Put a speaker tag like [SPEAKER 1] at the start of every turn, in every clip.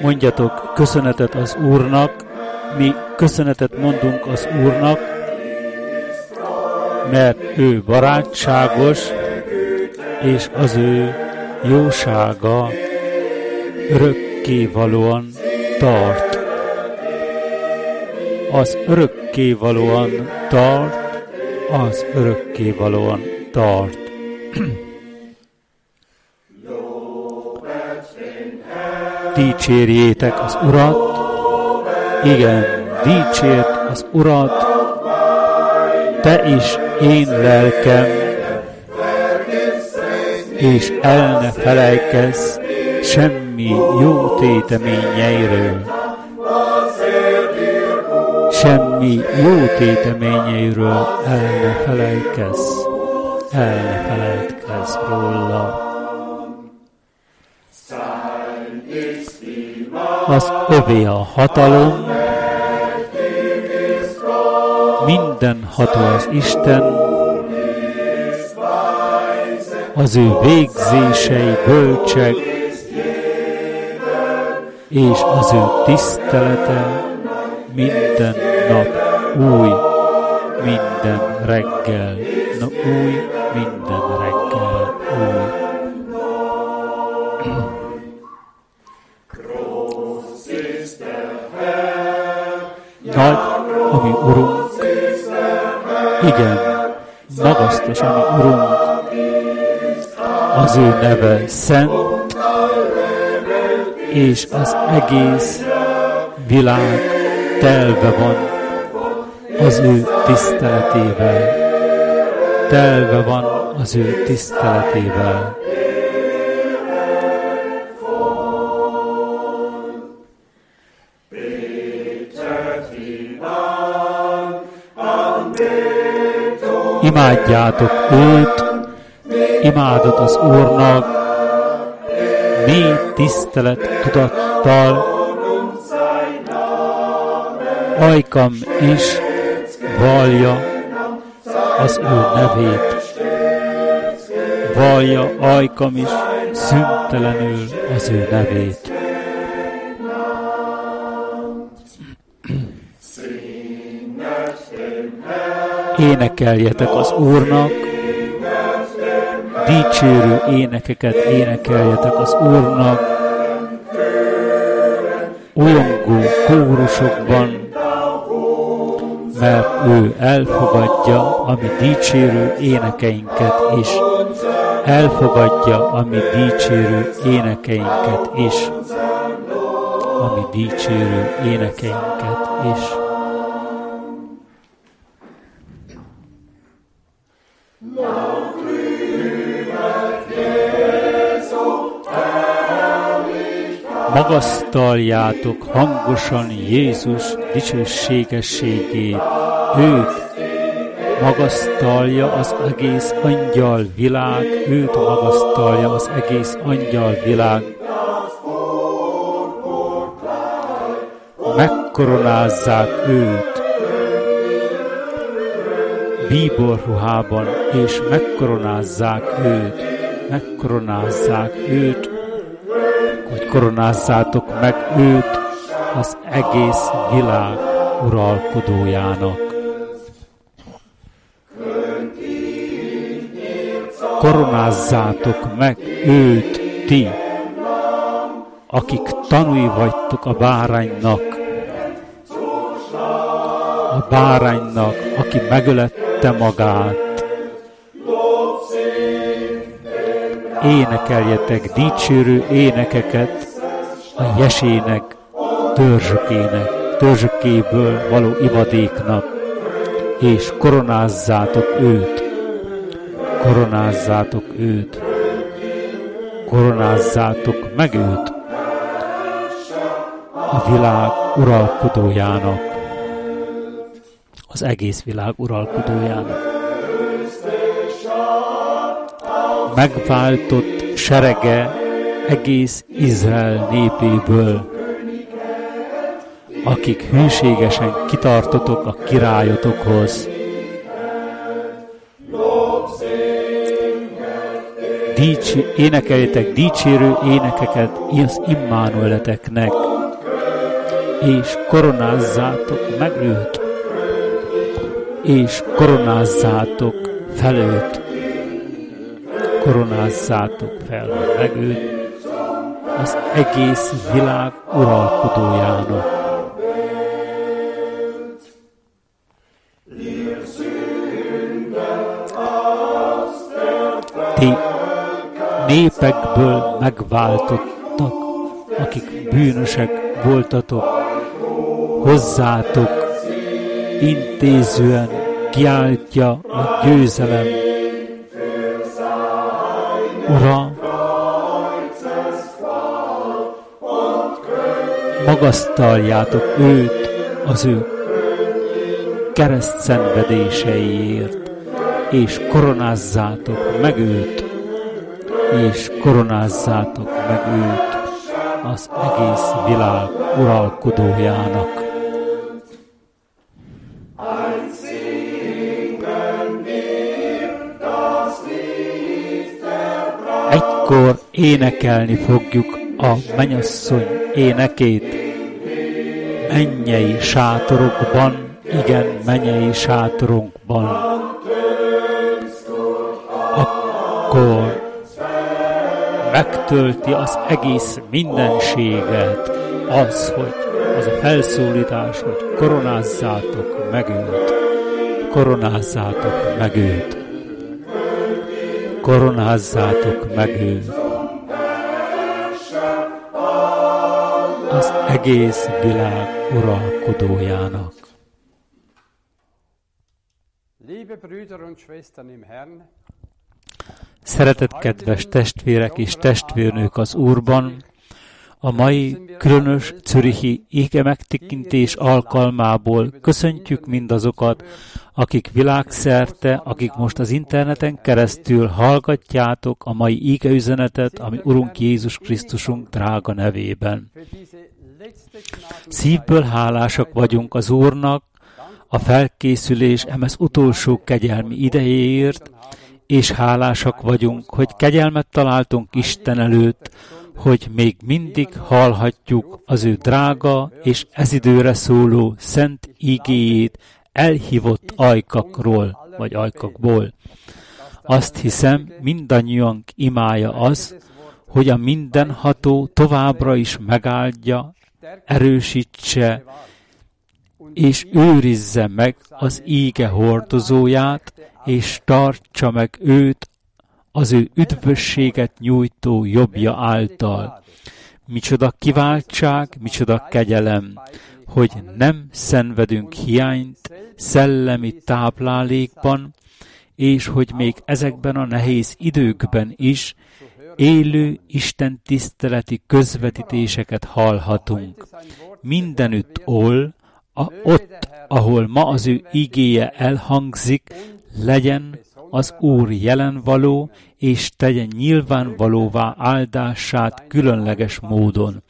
[SPEAKER 1] Mondjatok köszönetet az Úrnak, mi köszönetet mondunk az Úrnak, mert ő barátságos, és az ő jósága örökkévalóan tart. Az örökkévalóan tart, az örökkévalóan tart. Dicsérjétek az Urat, igen, dicsért az Urat, te is én lelkem, és el ne felejkezz semmi jó téteményeiről. Semmi jó téteményeiről el ne felejkezz, el ne felejtkezz róla. Az övé a hatalom, minden ható az Isten, az ő végzései bölcsek, és az ő tisztelete minden nap új, minden reggel, na új, minden ő neve szent, és az egész világ telve van az ő tiszteletével. Telve van az ő tiszteletével. Imádjátok őt, imádott az Úrnak, mély tisztelet tudattal, ajkam is vallja az ő nevét. Vallja ajkam is szüntelenül az ő nevét. Énekeljetek az Úrnak, dicsérő énekeket énekeljetek az Úrnak, olyongó kórusokban, mert ő elfogadja a mi dicsérő énekeinket is. Elfogadja a mi dicsérő énekeinket is. A mi dicsérő énekeinket is. Magasztaljátok hangosan Jézus dicsőségességét. Őt magasztalja az egész angyal világ, őt magasztalja az egész angyal világ. Megkoronázzák őt bíborruhában, és megkoronázzák őt, megkoronázzák őt koronázzátok meg őt az egész világ uralkodójának. Koronázzátok meg őt ti, akik tanúi vagytok a báránynak, a báránynak, aki megölette magát, énekeljetek dicsőrő énekeket a jesének, törzsökének, törzsökéből való ivadéknak, és koronázzátok őt, koronázzátok őt, koronázzátok meg őt. A világ uralkodójának, az egész világ uralkodójának. Megváltott serege egész Izrael népéből, akik hűségesen kitartotok a királyotokhoz. dicsi, énekeljetek dicsérő énekeket az Immanueleteknek, és koronázzátok meg őt, és koronázzátok fel őt, koronázzátok fel meg őt, az egész világ uralkodójának. Ti népekből megváltottak, akik bűnösek voltatok, hozzátok intézően kiáltja a győzelem. Ura, magasztaljátok őt az ő kereszt szenvedéseiért, és koronázzátok meg őt, és koronázzátok meg őt az egész világ uralkodójának. Egykor énekelni fogjuk a menyasszony énekét. Mennyei sátorokban, igen, mennyei sátorunkban. Akkor megtölti az egész mindenséget az, hogy az a felszólítás, hogy koronázzátok meg őt, koronázzátok meg őt, koronázzátok meg őt. az egész világ uralkodójának. Szeretett kedves testvérek és testvérnők az Úrban, a mai különös Czürichi ége megtekintés alkalmából köszöntjük mindazokat, akik világszerte, akik most az interneten keresztül hallgatjátok a mai ége üzenetet, ami Urunk Jézus Krisztusunk drága nevében. Szívből hálásak vagyunk az Úrnak a felkészülés emez utolsó kegyelmi idejéért, és hálásak vagyunk, hogy kegyelmet találtunk Isten előtt, hogy még mindig hallhatjuk az ő drága és ez időre szóló szent igéjét elhívott ajkakról, vagy ajkakból. Azt hiszem, mindannyian imája az, hogy a mindenható továbbra is megáldja, erősítse és őrizze meg az íge hordozóját, és tartsa meg őt az ő üdvösséget nyújtó jobbja által. Micsoda kiváltság, micsoda kegyelem, hogy nem szenvedünk hiányt szellemi táplálékban, és hogy még ezekben a nehéz időkben is élő Isten tiszteleti közvetítéseket hallhatunk. Mindenütt ol, a, ott, ahol ma az ő igéje elhangzik, legyen az Úr jelen való, és tegye nyilvánvalóvá áldását különleges módon.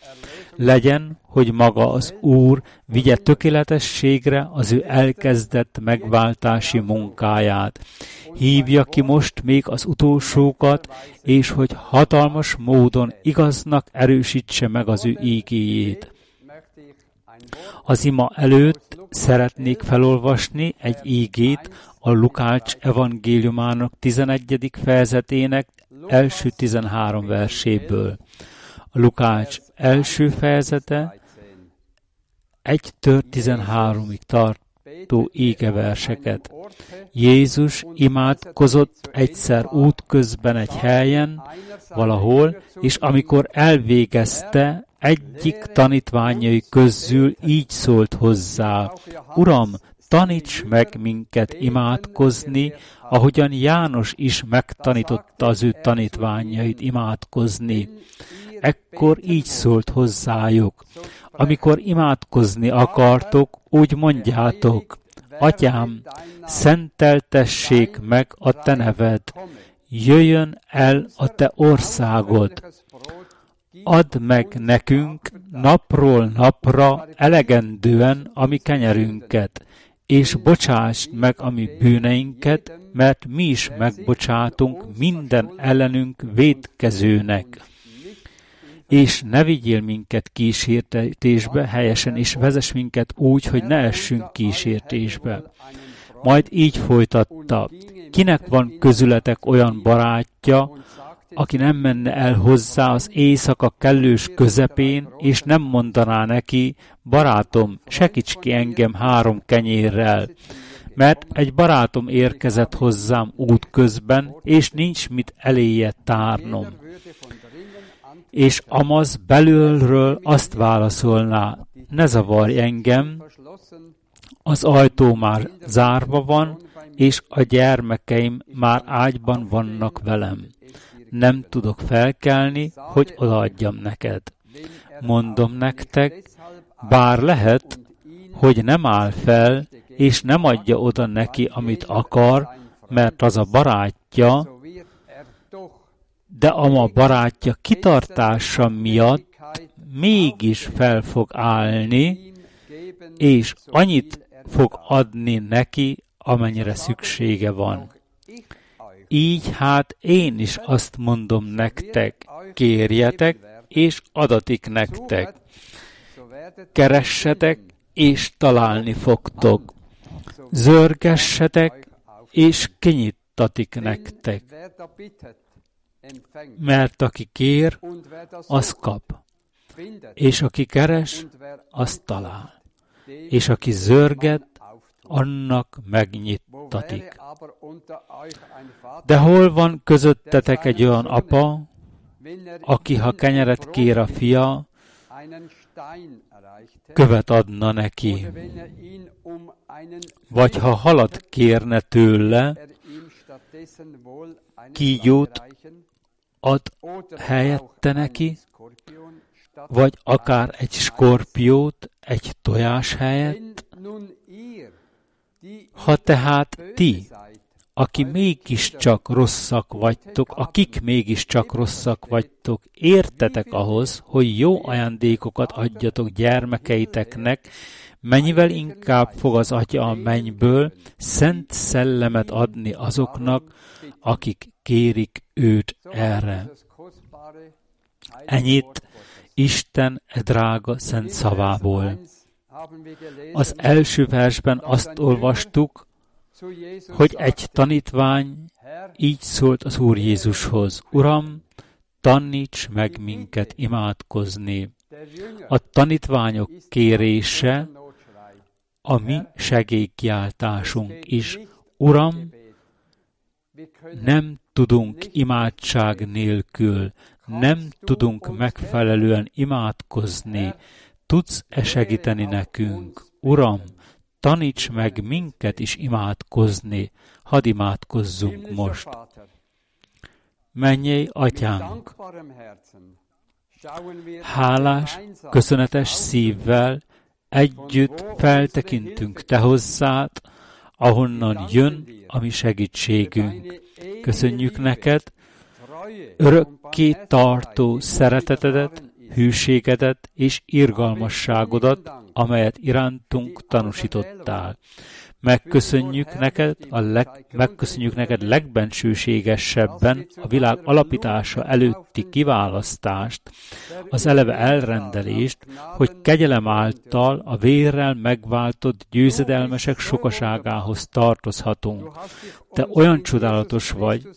[SPEAKER 1] Legyen, hogy maga az Úr vigye tökéletességre az ő elkezdett megváltási munkáját. Hívja ki most még az utolsókat, és hogy hatalmas módon igaznak erősítse meg az ő ígéjét. Az ima előtt szeretnék felolvasni egy ígét a Lukács evangéliumának 11. fejezetének első 13 verséből. A Lukács első fejezete 1-től 13-ig tartó égeverseket. Jézus imádkozott egyszer útközben egy helyen, valahol, és amikor elvégezte, egyik tanítványai közül így szólt hozzá, Uram, taníts meg minket imádkozni, ahogyan János is megtanította az ő tanítványait imádkozni. Ekkor így szólt hozzájuk, amikor imádkozni akartok, úgy mondjátok, Atyám, szenteltessék meg a Te neved, jöjjön el a Te országod, add meg nekünk napról napra elegendően a mi kenyerünket, és bocsásd meg a mi bűneinket, mert mi is megbocsátunk minden ellenünk védkezőnek. És ne vigyél minket kísértésbe, helyesen, és vezess minket úgy, hogy ne essünk kísértésbe. Majd így folytatta, kinek van közületek olyan barátja, aki nem menne el hozzá az éjszaka kellős közepén, és nem mondaná neki, barátom, segíts ki engem három kenyérrel, mert egy barátom érkezett hozzám út közben, és nincs mit eléje tárnom. És Amaz belülről azt válaszolná, ne zavarj engem, az ajtó már zárva van, és a gyermekeim már ágyban vannak velem nem tudok felkelni, hogy odaadjam neked. Mondom nektek, bár lehet, hogy nem áll fel, és nem adja oda neki, amit akar, mert az a barátja, de a barátja kitartása miatt mégis fel fog állni, és annyit fog adni neki, amennyire szüksége van. Így hát én is azt mondom nektek, kérjetek, és adatik nektek. Keressetek, és találni fogtok. Zörgessetek, és kinyittatik nektek. Mert aki kér, az kap. És aki keres, az talál. És aki zörget, annak megnyittatik. De hol van közöttetek egy olyan apa, aki, ha kenyeret kér a fia, követ adna neki, vagy ha halat kérne tőle, kígyót ad helyette neki, vagy akár egy skorpiót egy tojás helyett, ha tehát ti, aki mégiscsak rosszak vagytok, akik mégiscsak rosszak vagytok, értetek ahhoz, hogy jó ajándékokat adjatok gyermekeiteknek, mennyivel inkább fog az Atya a mennyből szent szellemet adni azoknak, akik kérik őt erre. Ennyit Isten e drága szent szavából. Az első versben azt olvastuk, hogy egy tanítvány így szólt az Úr Jézushoz, Uram, taníts meg minket imádkozni. A tanítványok kérése a mi segélykiáltásunk is. Uram, nem tudunk imádság nélkül, nem tudunk megfelelően imádkozni, Tudsz-e segíteni nekünk? Uram, taníts meg minket is imádkozni. Hadd imádkozzunk most. Menjél, atyánk! Hálás, köszönetes szívvel együtt feltekintünk Te hozzád, ahonnan jön a mi segítségünk. Köszönjük neked, örökké tartó szeretetedet, hűségedet és irgalmasságodat, amelyet irántunk tanúsítottál. Megköszönjük neked, a leg, megköszönjük neked legbensőségesebben a világ alapítása előtti kiválasztást, az eleve elrendelést, hogy kegyelem által a vérrel megváltott győzedelmesek sokaságához tartozhatunk. Te olyan csodálatos vagy,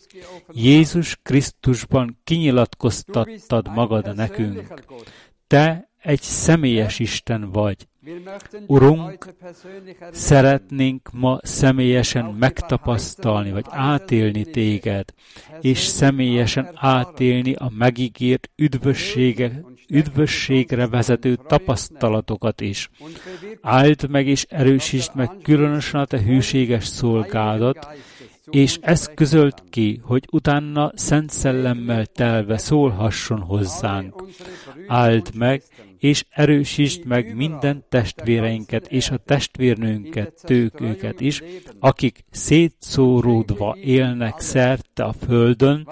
[SPEAKER 1] Jézus Krisztusban kinyilatkoztattad magad nekünk. Te egy személyes Isten vagy. Urunk, szeretnénk ma személyesen megtapasztalni, vagy átélni téged, és személyesen átélni a megígért üdvössége, üdvösségre vezető tapasztalatokat is. Áld meg és erősítsd meg különösen a te hűséges szolgádat, és ezt közölt ki, hogy utána Szent Szellemmel telve szólhasson hozzánk. Áld meg, és erősítsd meg minden testvéreinket és a testvérnőnket, tők őket is, akik szétszóródva élnek szerte a földön,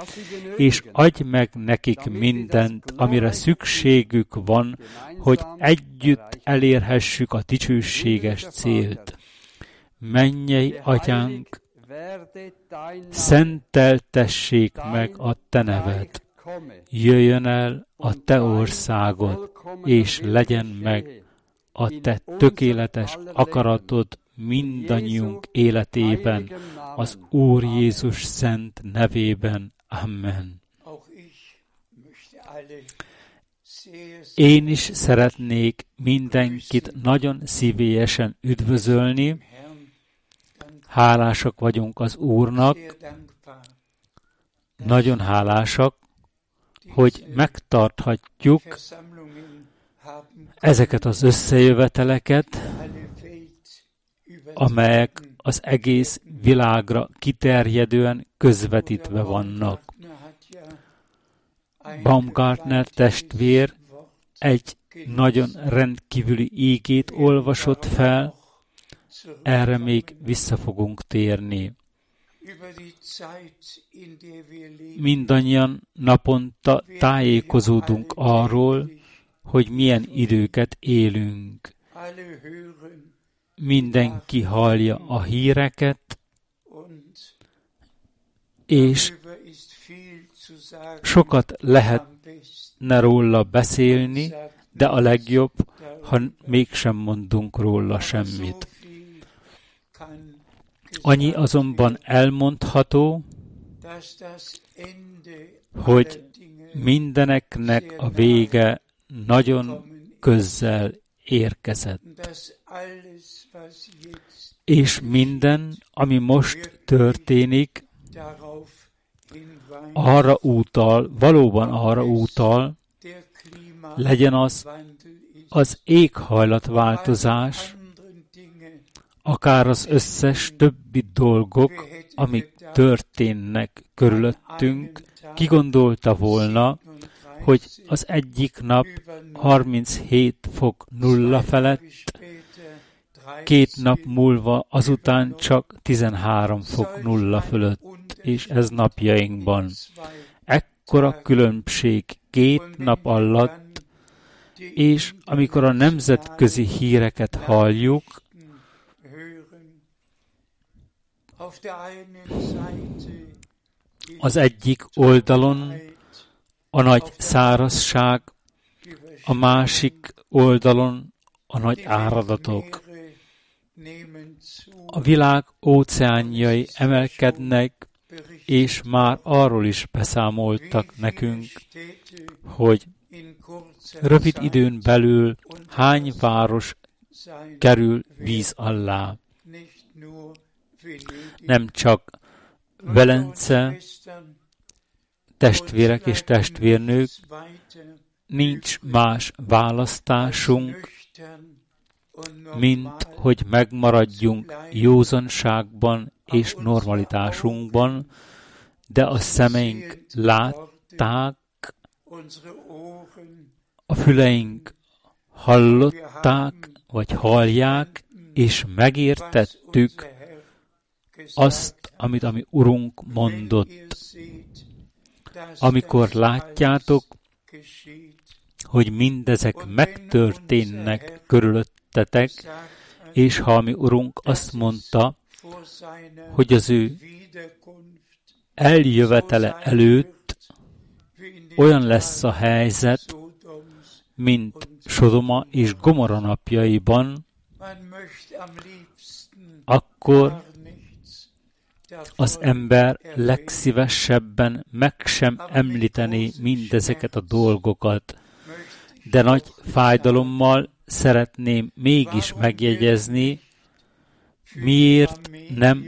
[SPEAKER 1] és adj meg nekik mindent, amire szükségük van, hogy együtt elérhessük a dicsőséges célt. Mennyei atyánk, szenteltessék meg a te neved, jöjjön el a te országod, és legyen meg a te tökéletes akaratod mindannyiunk életében, az Úr Jézus szent nevében. Amen. Én is szeretnék mindenkit nagyon szívélyesen üdvözölni. Hálásak vagyunk az Úrnak, nagyon hálásak, hogy megtarthatjuk ezeket az összejöveteleket, amelyek az egész világra kiterjedően közvetítve vannak. Baumgartner testvér egy nagyon rendkívüli ígét olvasott fel, erre még vissza fogunk térni. Mindannyian naponta tájékozódunk arról, hogy milyen időket élünk. Mindenki hallja a híreket, és sokat lehetne róla beszélni, de a legjobb, ha mégsem mondunk róla semmit. Annyi azonban elmondható, hogy mindeneknek a vége nagyon közel érkezett. És minden, ami most történik, arra útal, valóban arra útal, legyen az az éghajlatváltozás, akár az összes többi dolgok, amik történnek körülöttünk, kigondolta volna, hogy az egyik nap 37 fok nulla felett, két nap múlva azután csak 13 fok nulla fölött, és ez napjainkban. Ekkora különbség két nap alatt, és amikor a nemzetközi híreket halljuk, az egyik oldalon a nagy szárazság, a másik oldalon a nagy áradatok. A világ óceánjai emelkednek, és már arról is beszámoltak nekünk, hogy rövid időn belül hány város kerül víz alá. Nem csak Velence, testvérek és testvérnők, nincs más választásunk, mint hogy megmaradjunk józanságban és normalitásunkban, de a szemeink látták, a füleink hallották, vagy hallják, és megértettük azt, amit a mi Urunk mondott. Amikor látjátok, hogy mindezek megtörténnek körülöttetek, és ha mi Urunk azt mondta, hogy az ő eljövetele előtt olyan lesz a helyzet, mint Sodoma és Gomora napjaiban, akkor az ember legszívesebben meg sem említeni mindezeket a dolgokat, de nagy fájdalommal szeretném mégis megjegyezni, miért nem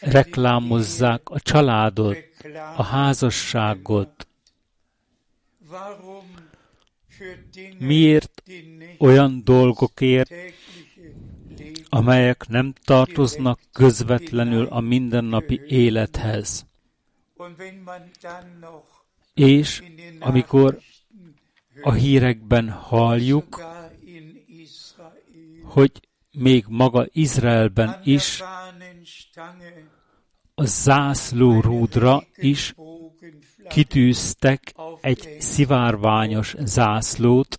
[SPEAKER 1] reklámozzák a családot, a házasságot, miért olyan dolgokért, amelyek nem tartoznak közvetlenül a mindennapi élethez. És amikor a hírekben halljuk, hogy még maga Izraelben is a zászló rúdra is kitűztek egy szivárványos zászlót,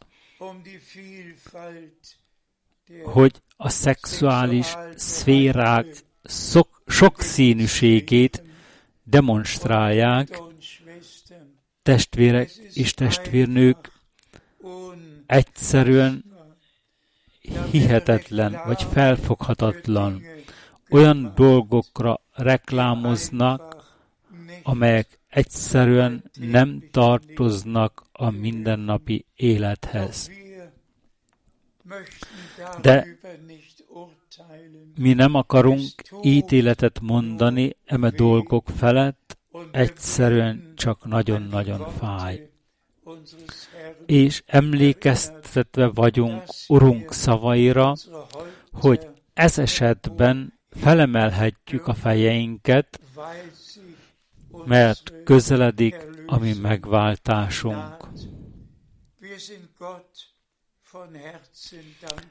[SPEAKER 1] hogy a szexuális szférák szok, sokszínűségét demonstrálják, testvérek és testvérnők egyszerűen hihetetlen vagy felfoghatatlan olyan dolgokra reklámoznak, amelyek egyszerűen nem tartoznak a mindennapi élethez. De mi nem akarunk ítéletet mondani eme dolgok felett, egyszerűen csak nagyon-nagyon fáj. És emlékeztetve vagyunk Urunk szavaira, hogy ez esetben felemelhetjük a fejeinket, mert közeledik a mi megváltásunk.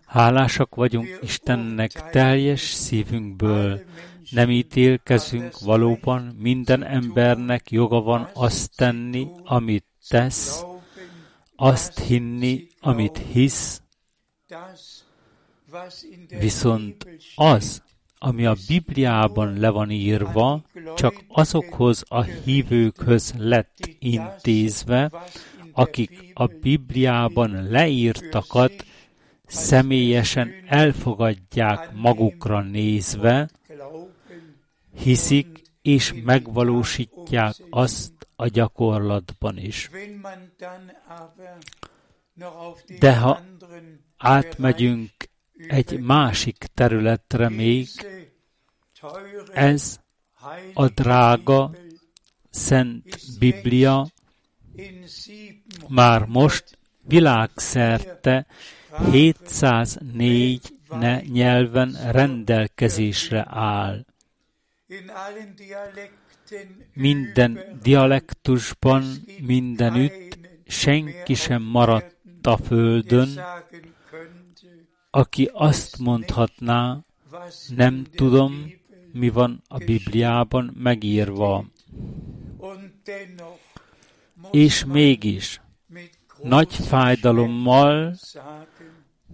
[SPEAKER 1] Hálásak vagyunk Istennek teljes szívünkből. Nem ítélkezünk valóban, minden embernek joga van azt tenni, amit tesz, azt hinni, amit hisz, viszont az, ami a Bibliában le van írva, csak azokhoz a hívőkhöz lett intézve, akik a Bibliában leírtakat személyesen elfogadják magukra nézve, hiszik és megvalósítják azt a gyakorlatban is. De ha átmegyünk egy másik területre még, ez a drága Szent Biblia már most világszerte 704 nyelven rendelkezésre áll. Minden dialektusban, mindenütt senki sem maradt a földön, aki azt mondhatná, nem tudom, mi van a Bibliában megírva. És mégis nagy fájdalommal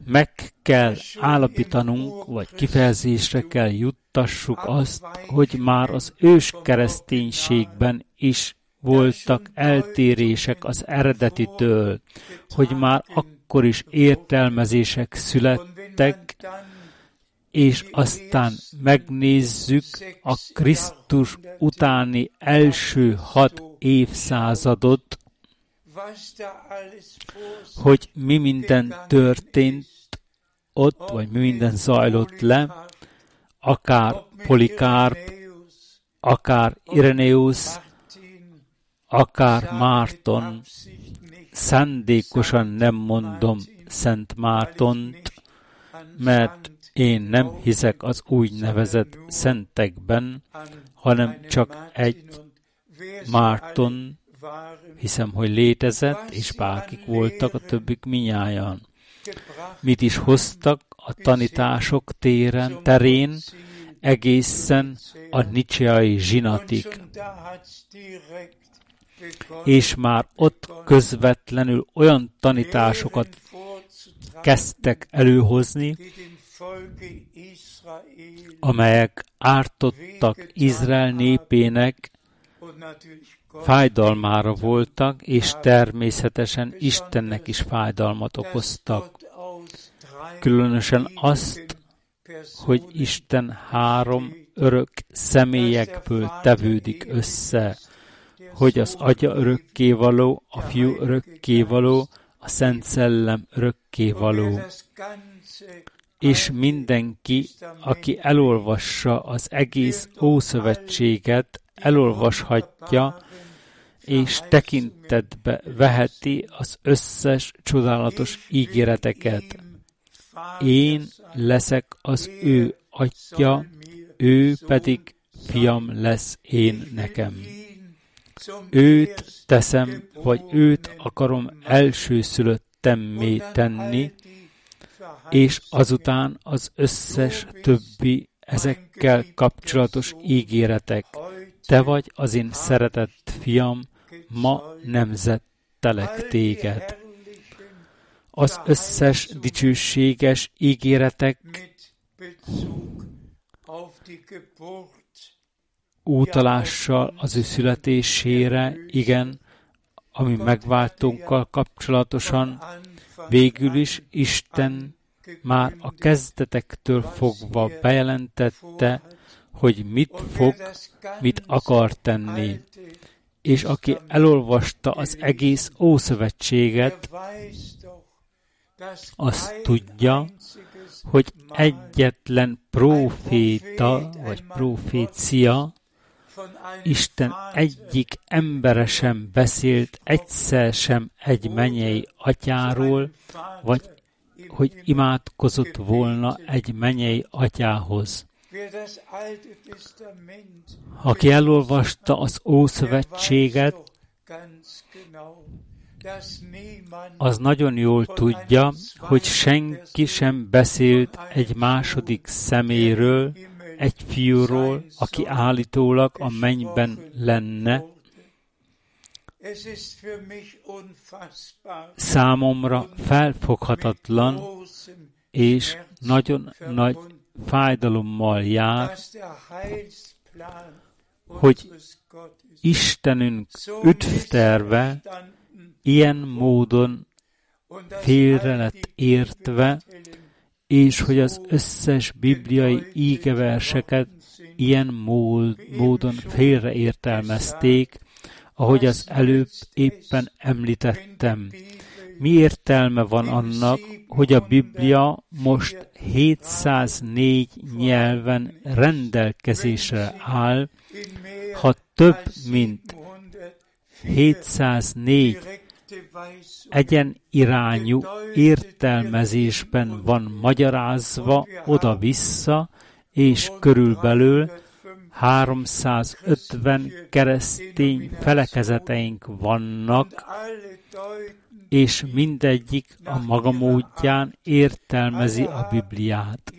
[SPEAKER 1] meg kell állapítanunk, vagy kifejezésre kell juttassuk azt, hogy már az ős kereszténységben is voltak eltérések az eredetitől, hogy már akkor is értelmezések születtek, és aztán megnézzük a Krisztus utáni első hat évszázadot, hogy mi minden történt ott, vagy mi minden zajlott le, akár Polikárp, akár Ireneus, akár Márton, szándékosan nem mondom Szent Mártont, mert én nem hiszek az úgynevezett szentekben, hanem csak egy Márton, hiszem, hogy létezett, és bárkik voltak a többik minnyáján. Mit is hoztak a tanítások téren, terén, egészen a nicseai zsinatik. És már ott közvetlenül olyan tanításokat kezdtek előhozni, amelyek ártottak Izrael népének, fájdalmára voltak, és természetesen Istennek is fájdalmat okoztak. Különösen azt, hogy Isten három örök személyekből tevődik össze, hogy az Atya örökkévaló, a Fiú örökkévaló, a Szent Szellem örökkévaló és mindenki, aki elolvassa az egész Ószövetséget, elolvashatja, és tekintetbe veheti az összes csodálatos ígéreteket. Én leszek az ő atya, ő pedig fiam lesz én nekem. Őt teszem, vagy őt akarom elsőszülöttemmé tenni, és azután az összes többi ezekkel kapcsolatos ígéretek. Te vagy az én szeretett fiam, ma nemzettelek téged. Az összes dicsőséges ígéretek útalással az ő születésére, igen, ami megváltónkkal kapcsolatosan, végül is Isten már a kezdetektől fogva bejelentette, hogy mit fog, mit akar tenni. És aki elolvasta az egész Ószövetséget, azt tudja, hogy egyetlen proféta vagy profécia Isten egyik embere sem beszélt egyszer sem egy mennyei atyáról, vagy hogy imádkozott volna egy mennyei atyához. Aki elolvasta az Ószövetséget, az nagyon jól tudja, hogy senki sem beszélt egy második szeméről, egy fiúról, aki állítólag a mennyben lenne. Számomra felfoghatatlan és nagyon nagy fájdalommal jár, hogy Istenünk üdvterve ilyen módon félre lett értve, és hogy az összes bibliai ígeverseket ilyen mód, módon félreértelmezték, ahogy az előbb éppen említettem. Mi értelme van annak, hogy a Biblia most 704 nyelven rendelkezésre áll, ha több mint 704 egyen irányú értelmezésben van magyarázva oda-vissza, és körülbelül 350 keresztény felekezeteink vannak, és mindegyik a maga módján értelmezi a Bibliát.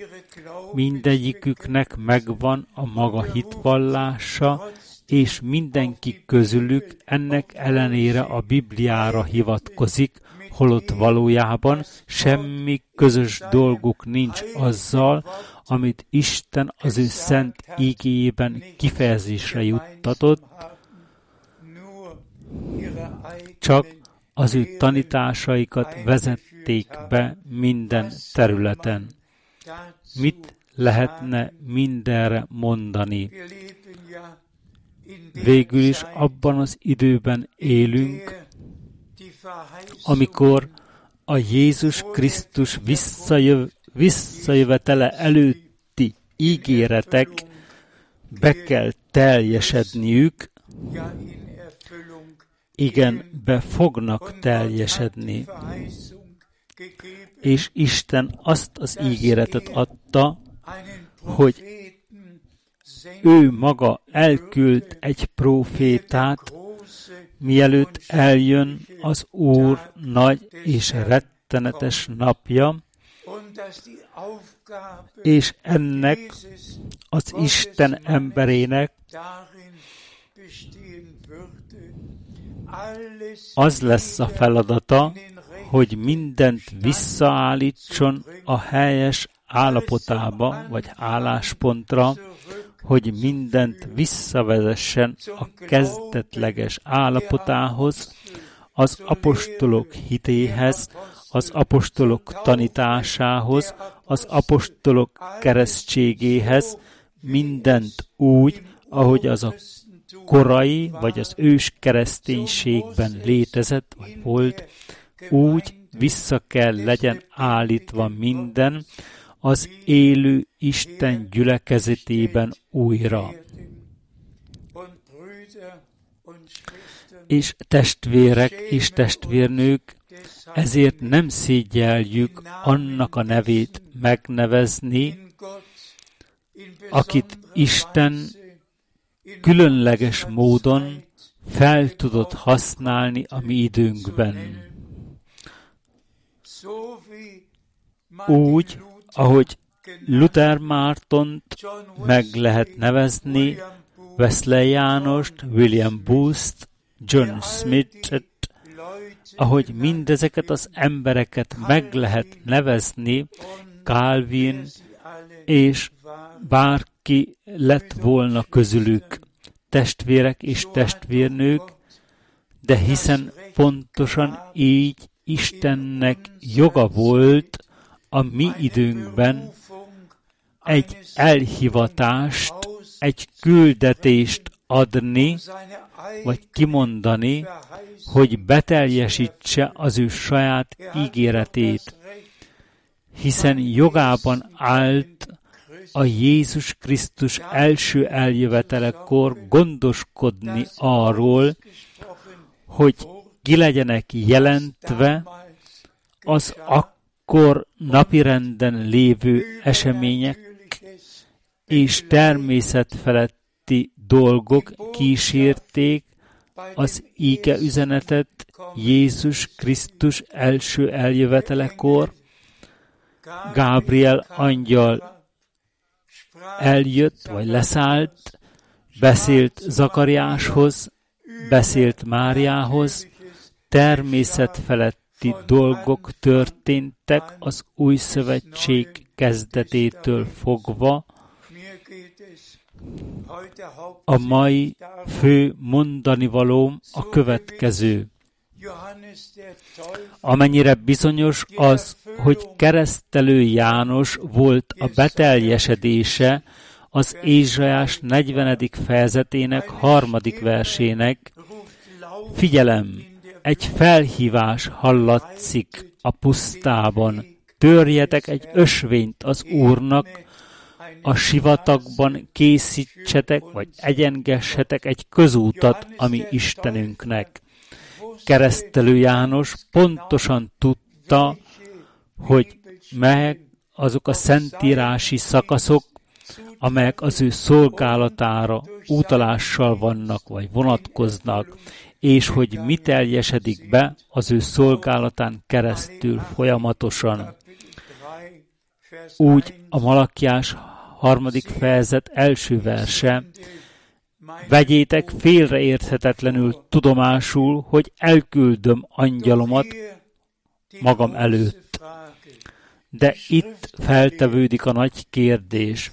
[SPEAKER 1] Mindegyiküknek megvan a maga hitvallása, és mindenki közülük ennek ellenére a Bibliára hivatkozik, holott valójában semmi közös dolguk nincs azzal, amit Isten az ő szent ígéjében kifejezésre juttatott, csak az ő tanításaikat vezették be minden területen. Mit lehetne mindenre mondani? Végül is abban az időben élünk, amikor a Jézus Krisztus visszajöv, visszajövetele előtti ígéretek be kell teljesedniük, igen, be fognak teljesedni. És Isten azt az ígéretet adta, hogy ő maga elküld egy profétát, mielőtt eljön az Úr nagy és rettenetes napja, és ennek az Isten emberének az lesz a feladata, hogy mindent visszaállítson a helyes állapotába, vagy álláspontra, hogy mindent visszavezessen a kezdetleges állapotához, az apostolok hitéhez, az apostolok tanításához, az apostolok keresztségéhez, mindent úgy, ahogy az a korai vagy az ős kereszténységben létezett vagy volt, úgy vissza kell legyen állítva minden, az élő Isten gyülekezetében újra. És testvérek és testvérnők, ezért nem szégyeljük annak a nevét megnevezni, akit Isten különleges módon fel tudott használni a mi időnkben. Úgy, ahogy Luther Mártont meg lehet nevezni, Wesley Jánost, William Booth, John Smith-et, ahogy mindezeket az embereket meg lehet nevezni, Calvin és bárki lett volna közülük testvérek és testvérnők, de hiszen pontosan így Istennek joga volt a mi időnkben egy elhivatást, egy küldetést adni, vagy kimondani, hogy beteljesítse az ő saját ígéretét, hiszen jogában állt a Jézus Krisztus első eljövetelekor gondoskodni arról, hogy ki legyenek jelentve az akkor napirenden lévő események és természetfeletti dolgok kísérték az íge üzenetet Jézus Krisztus első eljövetelekor, Gábriel angyal eljött, vagy leszállt, beszélt Zakariáshoz, beszélt Máriához, természet feletti dolgok történtek az új szövetség kezdetétől fogva, a mai fő mondani valóm a következő. Amennyire bizonyos az, hogy keresztelő János volt a beteljesedése az Ézsajás 40. fejezetének harmadik versének, figyelem, egy felhívás hallatszik a pusztában, törjetek egy ösvényt az Úrnak, a sivatagban készítsetek, vagy egyengessetek egy közútat, ami Istenünknek. Keresztelő János pontosan tudta, hogy meg azok a szentírási szakaszok, amelyek az ő szolgálatára utalással vannak, vagy vonatkoznak, és hogy mi teljesedik be az ő szolgálatán keresztül folyamatosan. Úgy a Malakiás harmadik fejezet első verse, vegyétek félreérthetetlenül tudomásul, hogy elküldöm angyalomat magam előtt. De itt feltevődik a nagy kérdés.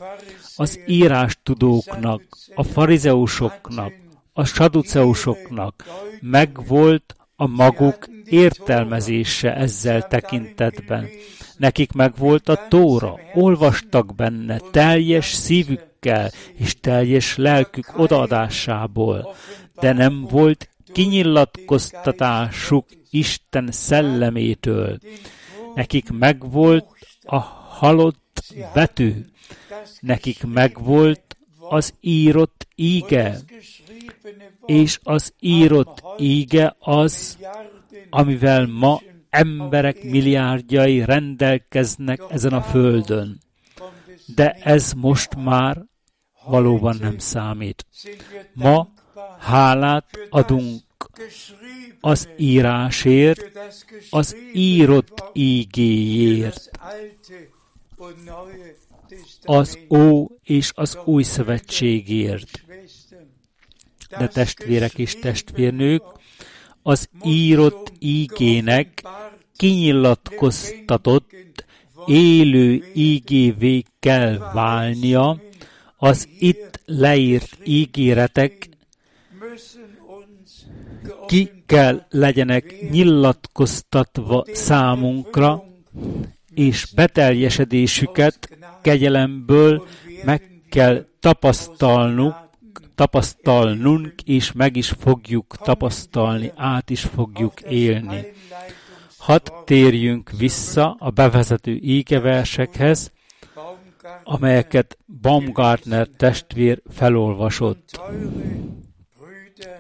[SPEAKER 1] Az írástudóknak, a farizeusoknak, a saduceusoknak megvolt a maguk értelmezése ezzel tekintetben. Nekik megvolt a tóra, olvastak benne teljes szívükkel és teljes lelkük odaadásából, de nem volt kinyilatkoztatásuk Isten szellemétől. Nekik megvolt a halott betű, nekik megvolt az írott íge, és az írott íge az, amivel ma emberek milliárdjai rendelkeznek ezen a földön. De ez most már valóban nem számít. Ma hálát adunk az írásért, az írott ígéért, az Ó és az Új Szövetségért. De testvérek és testvérnők, az írott ígének kinyilatkoztatott élő ígévé kell válnia, az itt leírt ígéretek ki kell legyenek nyilatkoztatva számunkra, és beteljesedésüket kegyelemből meg kell tapasztalnunk, tapasztalnunk, és meg is fogjuk tapasztalni, át is fogjuk élni. Hadd térjünk vissza a bevezető ígeversekhez, amelyeket Baumgartner testvér felolvasott.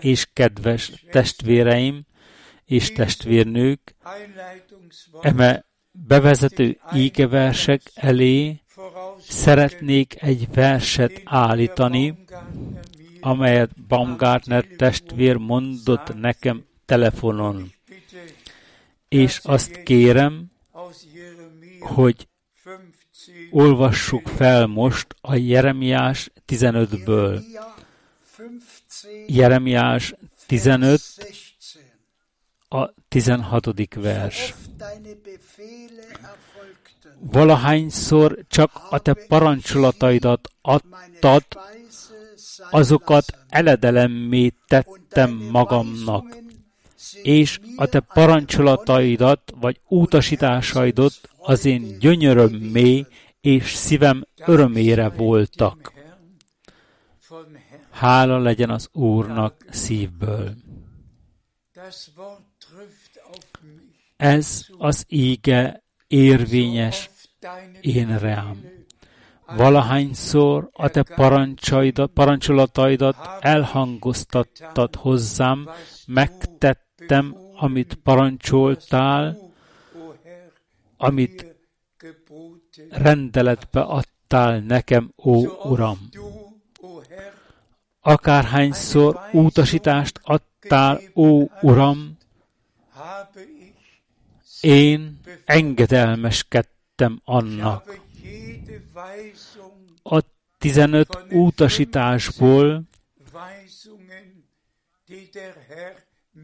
[SPEAKER 1] És kedves testvéreim és testvérnők, eme bevezető ígeversek elé szeretnék egy verset állítani, amelyet Baumgartner testvér mondott nekem telefonon. És azt kérem, hogy olvassuk fel most a Jeremiás 15-ből. Jeremiás 15, a 16. vers. Valahányszor csak a te parancsolataidat adtad, azokat eledelemmé tettem magamnak, és a te parancsolataidat vagy utasításaidat az én gyönyörömmé és szívem örömére voltak. Hála legyen az Úrnak szívből. Ez az íge érvényes én rám. Valahányszor a te parancsolataidat elhangoztattad hozzám, megtettem, amit parancsoltál, amit rendeletbe adtál nekem, ó Uram. Akárhányszor utasítást adtál, ó Uram, én engedelmeskedtem annak. A 15 utasításból,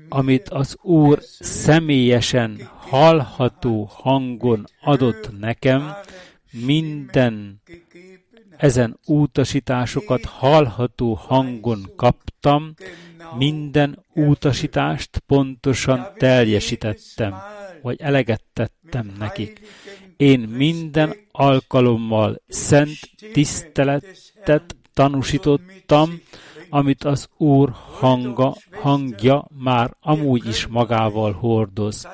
[SPEAKER 1] amit az Úr személyesen hallható hangon adott nekem, minden ezen utasításokat hallható hangon kaptam, minden utasítást pontosan teljesítettem, vagy eleget tettem nekik. Én minden alkalommal szent tiszteletet tanúsítottam, amit az Úr hanga, hangja már amúgy is magával hordoz.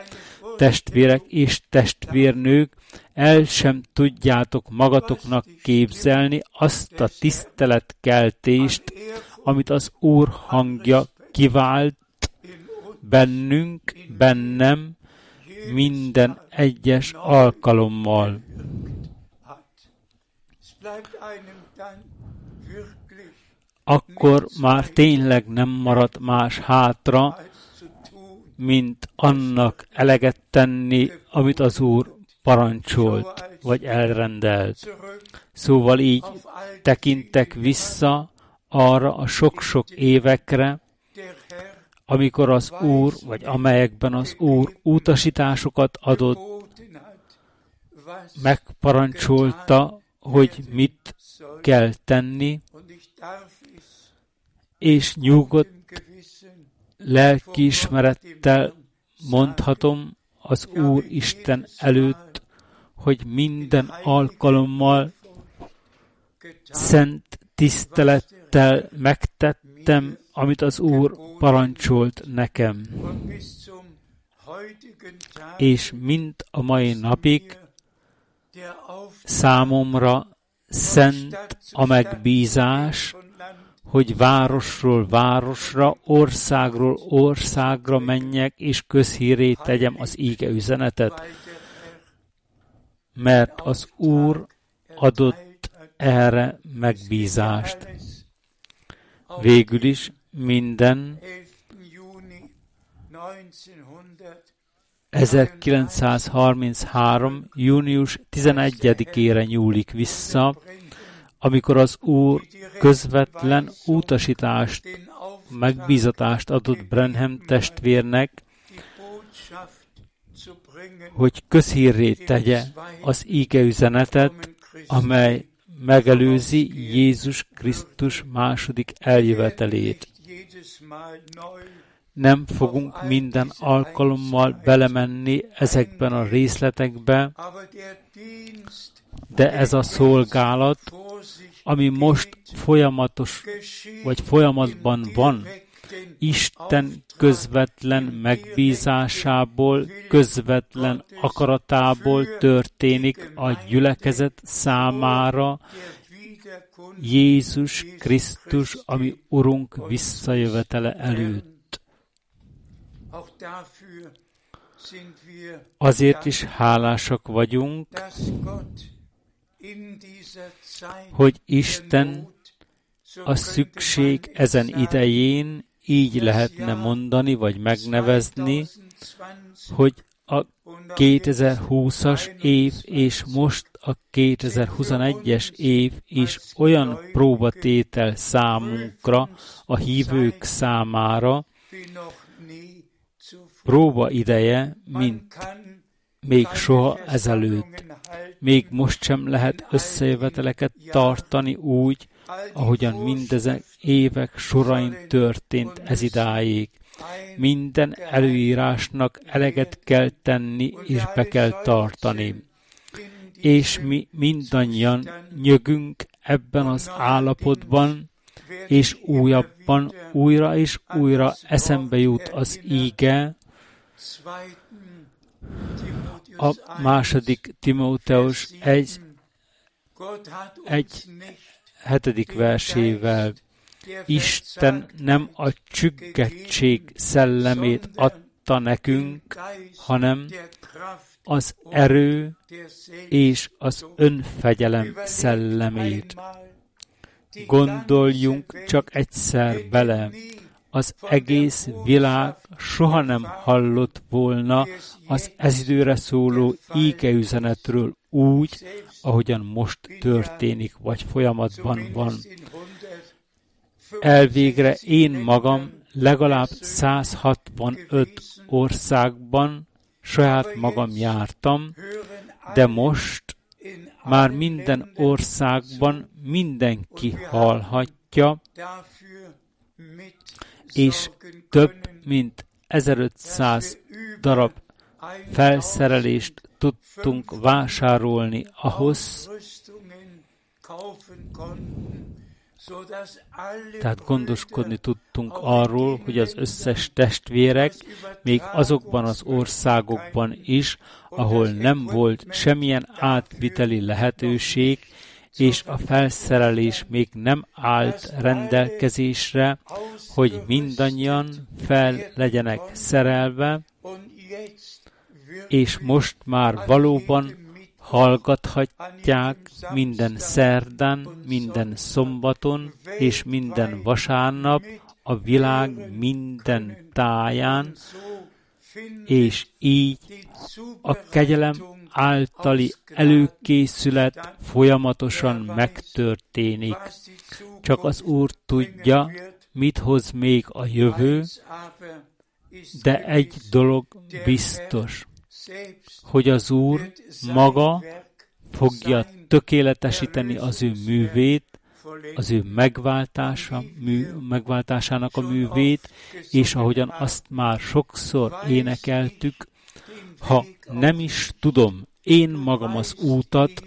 [SPEAKER 1] Testvérek és testvérnők, el sem tudjátok magatoknak képzelni azt a tiszteletkeltést, amit az Úr hangja kivált bennünk, bennem, minden egyes alkalommal. Akkor már tényleg nem marad más hátra, mint annak eleget tenni, amit az Úr parancsolt, vagy elrendelt. Szóval így tekintek vissza arra a sok-sok évekre, amikor az Úr, vagy amelyekben az Úr utasításokat adott, megparancsolta, hogy mit kell tenni, és nyugodt lelkiismerettel mondhatom az Úr Isten előtt, hogy minden alkalommal szent tisztelettel megtettem, amit az Úr parancsolt nekem. És mint a mai napig számomra szent a megbízás, hogy városról városra, országról országra menjek, és közhíré tegyem az íge üzenetet, mert az Úr adott erre megbízást. Végül is minden 1933. június 11-ére nyúlik vissza, amikor az Úr közvetlen utasítást, megbízatást adott Brenham testvérnek, hogy közhírré tegye az íge üzenetet, amely megelőzi Jézus Krisztus második eljövetelét. Nem fogunk minden alkalommal belemenni ezekben a részletekbe, de ez a szolgálat, ami most folyamatos, vagy folyamatban van, Isten közvetlen megbízásából, közvetlen akaratából történik a gyülekezet számára Jézus Krisztus, ami Urunk visszajövetele előtt. Azért is hálásak vagyunk, hogy Isten a szükség ezen idején így lehetne mondani, vagy megnevezni, hogy a 2020-as év és most a 2021-es év is olyan próbatétel számunkra, a hívők számára, próba ideje, mint még soha ezelőtt. Még most sem lehet összejöveteleket tartani úgy, ahogyan mindezek évek sorain történt ez idáig. Minden előírásnak eleget kell tenni és be kell tartani. És mi mindannyian nyögünk ebben az állapotban, és újabban újra és újra eszembe jut az íge, a második Timóteus egy, egy hetedik versével Isten nem a csüggettség szellemét adta nekünk, hanem az erő és az önfegyelem szellemét. Gondoljunk csak egyszer bele, az egész világ soha nem hallott volna az ez időre szóló ígeüzenetről úgy, ahogyan most történik, vagy folyamatban van. Elvégre én magam legalább 165 országban saját magam jártam, de most már minden országban mindenki hallhatja, és több mint 1500 darab felszerelést tudtunk vásárolni ahhoz, tehát gondoskodni tudtunk arról, hogy az összes testvérek, még azokban az országokban is, ahol nem volt semmilyen átviteli lehetőség, és a felszerelés még nem állt rendelkezésre, hogy mindannyian fel legyenek szerelve, és most már valóban hallgathatják minden szerdán, minden szombaton és minden vasárnap a világ minden táján, és így a kegyelem általi előkészület folyamatosan megtörténik. Csak az Úr tudja, mit hoz még a jövő, de egy dolog biztos, hogy az Úr maga fogja tökéletesíteni az ő művét, az ő megváltása, mű, megváltásának a művét, és ahogyan azt már sokszor énekeltük, ha nem is tudom én magam az útat,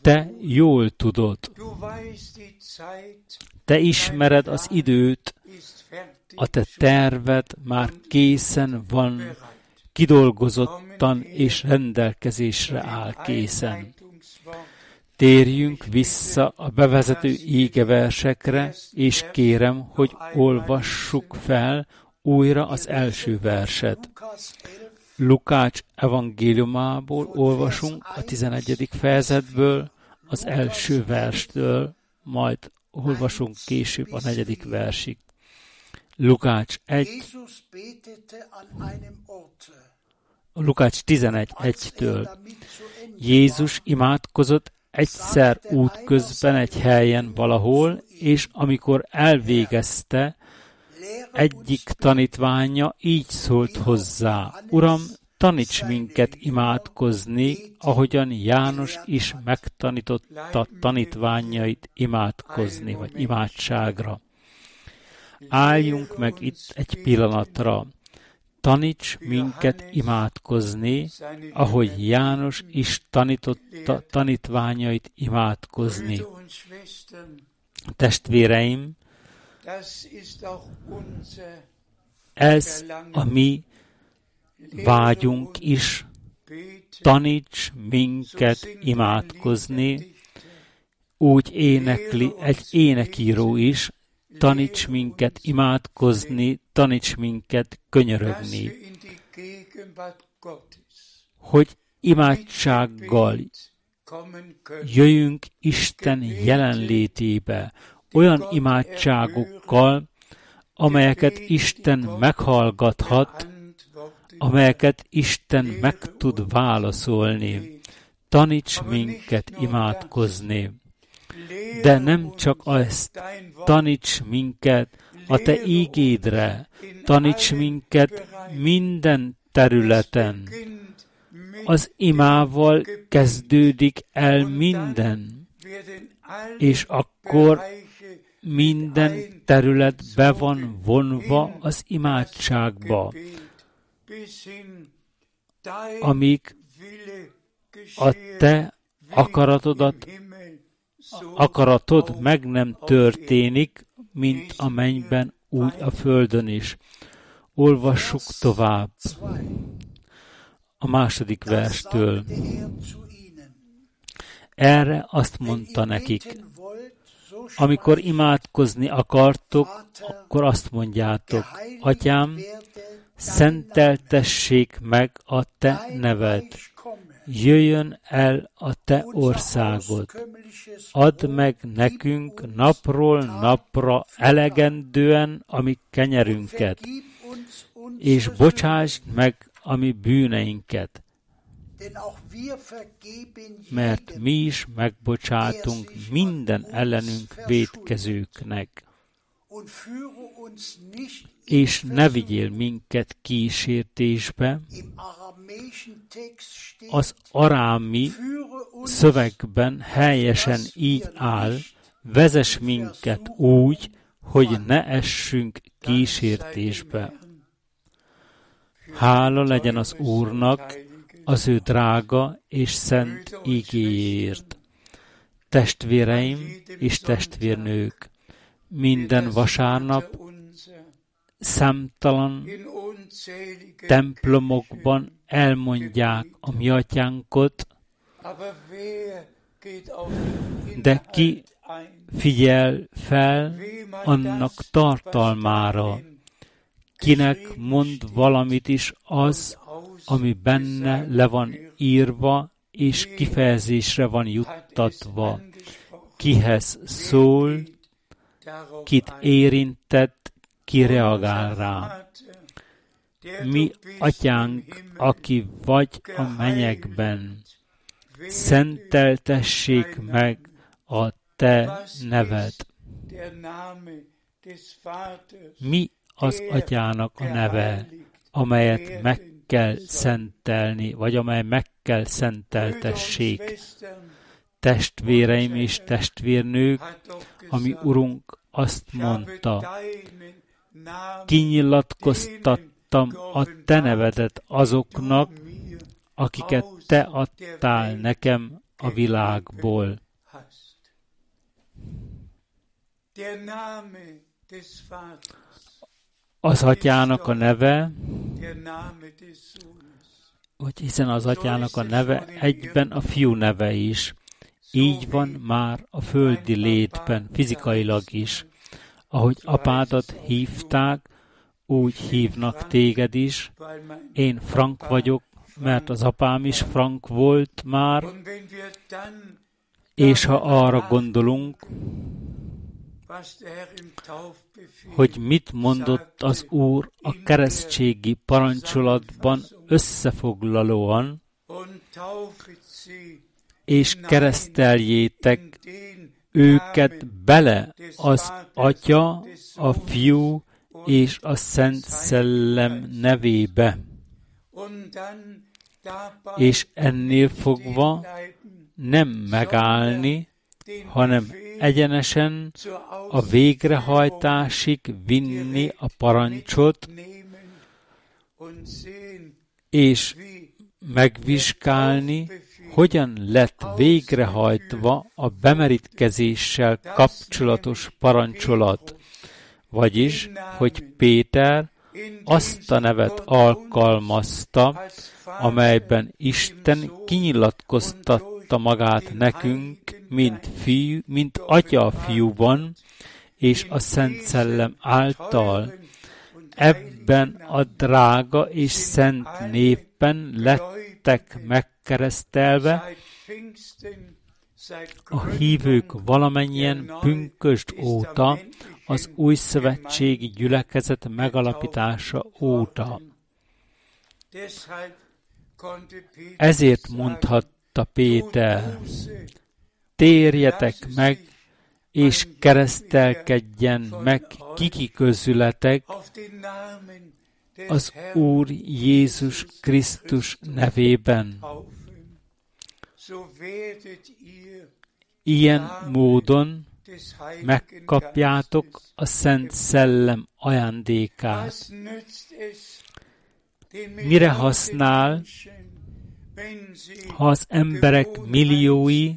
[SPEAKER 1] te jól tudod. Te ismered az időt, a te terved már készen van, kidolgozottan és rendelkezésre áll készen. Térjünk vissza a bevezető égeversekre, és kérem, hogy olvassuk fel újra az első verset. Lukács evangéliumából olvasunk a 11. fejezetből, az első verstől, majd olvasunk később a negyedik versig. Lukács 1, Lukács 11, 1-től. Jézus imádkozott egyszer útközben egy helyen valahol, és amikor elvégezte, egyik tanítványa így szólt hozzá, Uram, taníts minket imádkozni, ahogyan János is megtanította tanítványait imádkozni, vagy imádságra. Álljunk meg itt egy pillanatra. Taníts minket imádkozni, ahogy János is tanította tanítványait imádkozni. Testvéreim, ez a mi vágyunk is, taníts minket imádkozni, úgy énekli egy énekíró is, taníts minket imádkozni, taníts minket könyörögni, hogy imádsággal jöjjünk Isten jelenlétébe, olyan imádságokkal, amelyeket Isten meghallgathat, amelyeket Isten meg tud válaszolni. Taníts minket imádkozni. De nem csak ezt, taníts minket, a Te ígédre, taníts minket minden területen. Az imával kezdődik el minden, és akkor minden terület be van vonva az imádságba, amíg a te akaratodat, akaratod meg nem történik, mint a mennyben, úgy a földön is. Olvassuk tovább a második verstől. Erre azt mondta nekik, amikor imádkozni akartok, akkor azt mondjátok, Atyám, szenteltessék meg a Te neved, jöjjön el a Te országod, add meg nekünk napról napra elegendően a mi kenyerünket, és bocsásd meg a mi bűneinket, mert mi is megbocsátunk minden ellenünk védkezőknek. És ne vigyél minket kísértésbe, az arámi szövegben helyesen így áll, vezes minket úgy, hogy ne essünk kísértésbe. Hála legyen az Úrnak, az ő drága és szent igéért. Testvéreim és testvérnők, minden vasárnap számtalan templomokban elmondják a mi atyánkot, de ki figyel fel annak tartalmára, kinek mond valamit is az, ami benne le van írva, és kifejezésre van juttatva. Kihez szól, kit érintett, ki reagál rá. Mi, atyánk, aki vagy a menyekben, szenteltessék meg a te neved. Mi az atyának a neve, amelyet meg kell szentelni, vagy amely meg kell szenteltessék. Testvéreim és testvérnők, ami Urunk azt mondta, kinyilatkoztattam a Te nevedet azoknak, akiket Te adtál nekem a világból. Az atyának a neve, hogy hiszen az atyának a neve egyben a fiú neve is. Így van már a földi létben, fizikailag is. Ahogy apádat hívták, úgy hívnak téged is. Én Frank vagyok, mert az apám is Frank volt már, és ha arra gondolunk, hogy mit mondott az Úr a keresztségi parancsolatban összefoglalóan, és kereszteljétek őket bele az Atya, a Fiú és a Szent Szellem nevébe. És ennél fogva nem megállni, hanem egyenesen a végrehajtásig vinni a parancsot, és megvizsgálni, hogyan lett végrehajtva a bemerítkezéssel kapcsolatos parancsolat, vagyis, hogy Péter azt a nevet alkalmazta, amelyben Isten kinyilatkoztatta magát nekünk, mint, fiú, mint atya a fiúban, és a Szent Szellem által. Ebben a drága és szent névben lettek megkeresztelve, a hívők valamennyien pünköst óta, az új szövetségi gyülekezet megalapítása óta. Ezért mondhatta Péter, térjetek meg, és keresztelkedjen meg kiki közületek az Úr Jézus Krisztus nevében. Ilyen módon megkapjátok a Szent Szellem ajándékát. Mire használ, ha az emberek milliói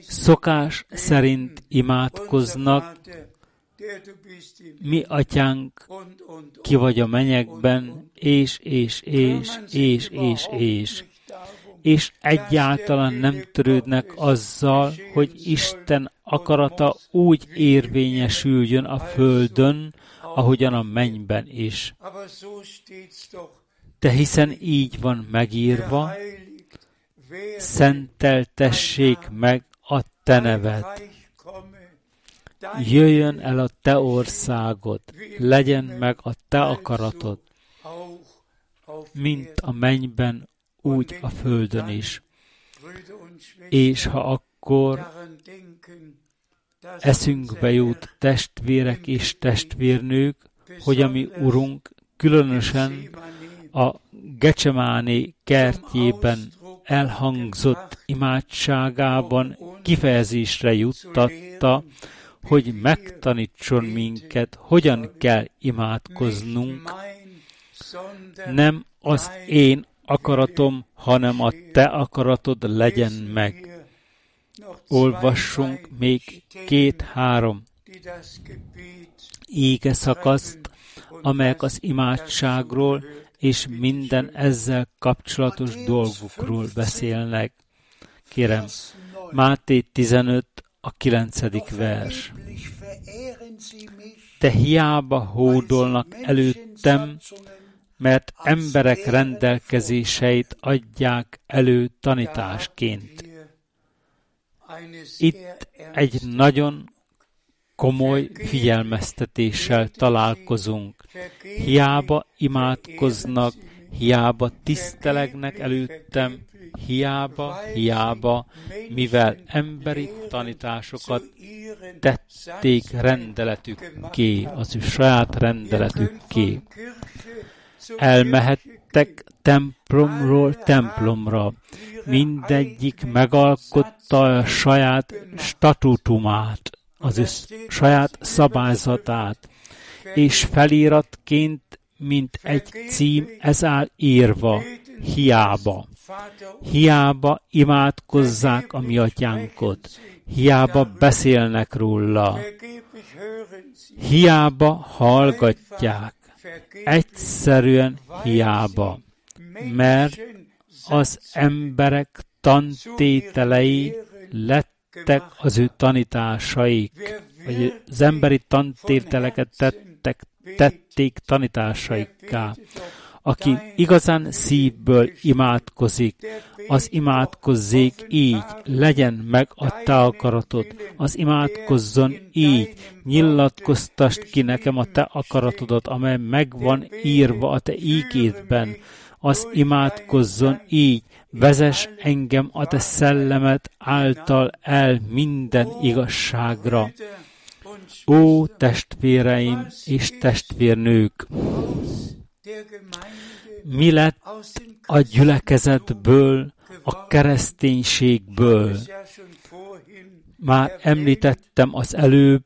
[SPEAKER 1] szokás szerint imádkoznak, mi atyánk, ki vagy a menyekben, és, és, és, és, és, és, és egyáltalán nem törődnek azzal, hogy Isten akarata úgy érvényesüljön a földön, ahogyan a mennyben is. De hiszen így van megírva, szenteltessék meg a te neved. Jöjjön el a te országod, legyen meg a te akaratod, mint a mennyben, úgy a földön is. És ha akkor eszünkbe jut testvérek és testvérnők, hogy a mi Urunk különösen a Gecsemáni kertjében elhangzott imádságában kifejezésre juttatta, hogy megtanítson minket, hogyan kell imádkoznunk. Nem az én akaratom, hanem a te akaratod legyen meg. Olvassunk még két-három ége szakaszt, amelyek az imádságról és minden ezzel kapcsolatos dolgokról beszélnek. Kérem, Máté 15, a 9. vers. Te hiába hódolnak előttem, mert emberek rendelkezéseit adják elő tanításként. Itt egy nagyon komoly figyelmeztetéssel találkozunk. Hiába imádkoznak, hiába tisztelegnek előttem, hiába, hiába, mivel emberi tanításokat tették rendeletükké, az ő saját rendeletükké. Elmehettek templomról templomra, mindegyik megalkotta a saját statutumát, az ő saját szabályzatát, és feliratként, mint egy cím, ez áll írva, hiába. Hiába imádkozzák a mi atyánkot, hiába beszélnek róla, hiába hallgatják, egyszerűen hiába, mert az emberek tantételei lettek az ő tanításaik, vagy az emberi tantételeket tettek, tették tanításaikká aki igazán szívből imádkozik, az imádkozzék így, legyen meg a te akaratod, az imádkozzon így, nyilatkoztasd ki nekem a te akaratodat, amely megvan írva a te ígédben, az imádkozzon így, vezes engem a te szellemet által el minden igazságra. Ó, testvéreim és testvérnők! Mi lett a gyülekezetből, a kereszténységből? Már említettem az előbb,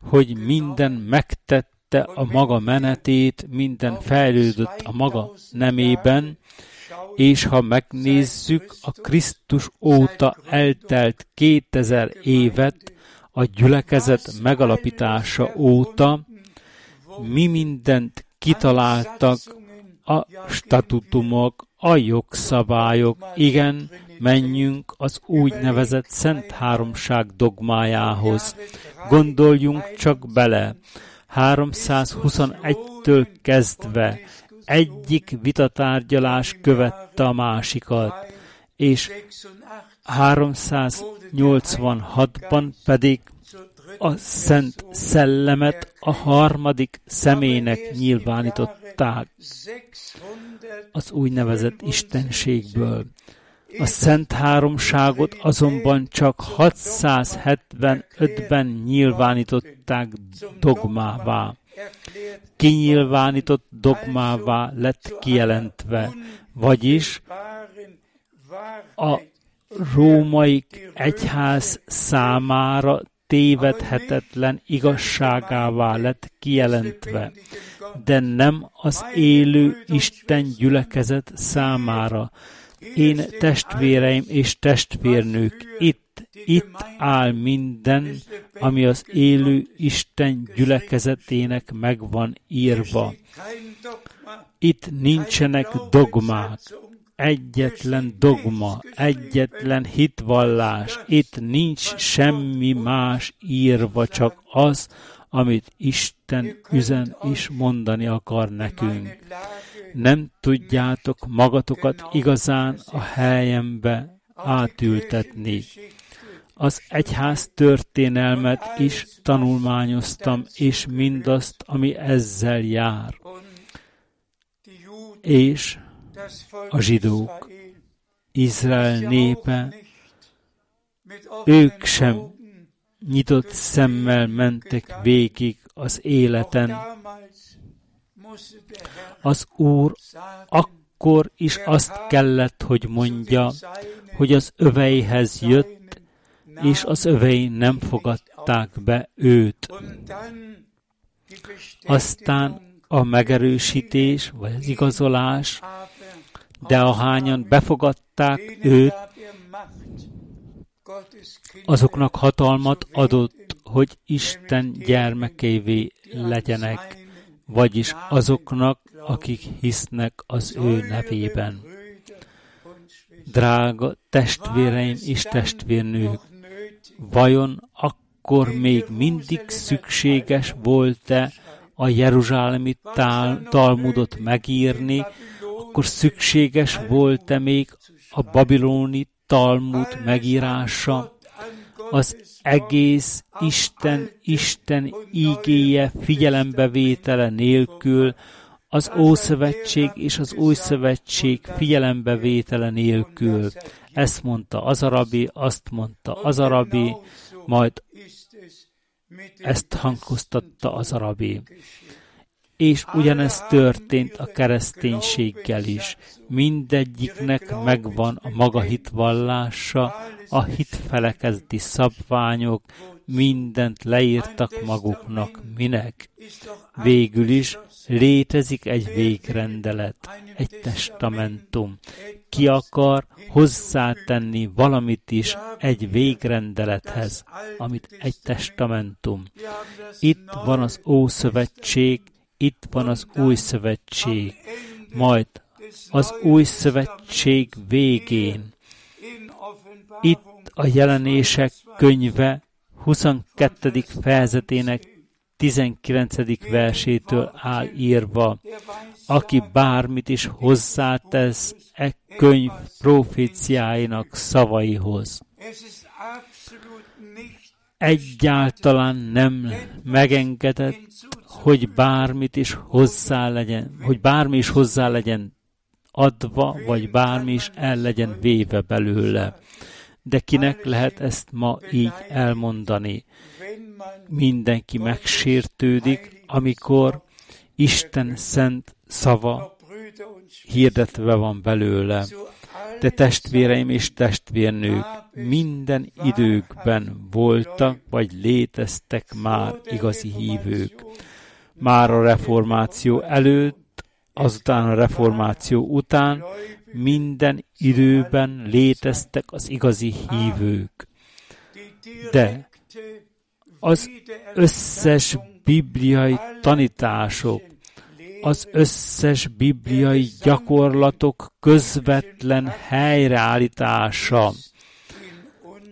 [SPEAKER 1] hogy minden megtette a maga menetét, minden fejlődött a maga nemében, és ha megnézzük a Krisztus óta eltelt 2000 évet, a gyülekezet megalapítása óta, mi mindent kitaláltak a statutumok, a jogszabályok, igen, menjünk az úgynevezett Szent Háromság dogmájához. Gondoljunk csak bele, 321-től kezdve egyik vitatárgyalás követte a másikat, és 386-ban pedig a Szent Szellemet a harmadik személynek nyilvánították az úgynevezett Istenségből. A Szent Háromságot azonban csak 675-ben nyilvánították dogmává. Kinyilvánított dogmává lett kijelentve, vagyis a római egyház számára tévedhetetlen igazságává lett kijelentve, de nem az élő Isten gyülekezet számára. Én testvéreim és testvérnők, itt, itt áll minden, ami az élő Isten gyülekezetének megvan írva. Itt nincsenek dogmák, egyetlen dogma, egyetlen hitvallás. Itt nincs semmi más írva, csak az, amit Isten üzen és mondani akar nekünk. Nem tudjátok magatokat igazán a helyembe átültetni. Az egyház történelmet is tanulmányoztam, és mindazt, ami ezzel jár. És a zsidók, Izrael népe, ők sem nyitott szemmel mentek végig az életen. Az Úr akkor is azt kellett, hogy mondja, hogy az öveihez jött, és az övei nem fogadták be őt. Aztán a megerősítés, vagy az igazolás, de ahányan befogadták őt, azoknak hatalmat adott, hogy Isten gyermekeivé legyenek, vagyis azoknak, akik hisznek az ő nevében. Drága testvéreim és testvérnők, vajon akkor még mindig szükséges volt-e a Jeruzsálemi Talmudot megírni, akkor szükséges volt-e még a babiloni Talmud megírása, az egész Isten, Isten ígéje figyelembevétele nélkül, az Ószövetség és az Új Szövetség figyelembevétele nélkül. Ezt mondta az arabi, azt mondta az arabi, majd ezt hangoztatta az arabi. És ugyanezt történt a kereszténységgel is. Mindegyiknek megvan a maga hitvallása, a hitfelekezeti szabványok, mindent leírtak maguknak. Minek? Végül is létezik egy végrendelet, egy testamentum. Ki akar hozzátenni valamit is egy végrendelethez, amit egy testamentum. Itt van az Ószövetség, itt van az új szövetség, majd az új szövetség végén. Itt a jelenések könyve 22. fejezetének 19. versétől áll írva, aki bármit is hozzátesz e könyv proféciáinak szavaihoz. Egyáltalán nem megengedett hogy bármit is hozzá legyen, hogy bármi is hozzá legyen adva, vagy bármi is el legyen véve belőle. De kinek lehet ezt ma így elmondani? Mindenki megsértődik, amikor Isten szent szava hirdetve van belőle. De testvéreim és testvérnők minden időkben voltak, vagy léteztek már igazi hívők már a reformáció előtt, azután a reformáció után minden időben léteztek az igazi hívők. De az összes bibliai tanítások, az összes bibliai gyakorlatok közvetlen helyreállítása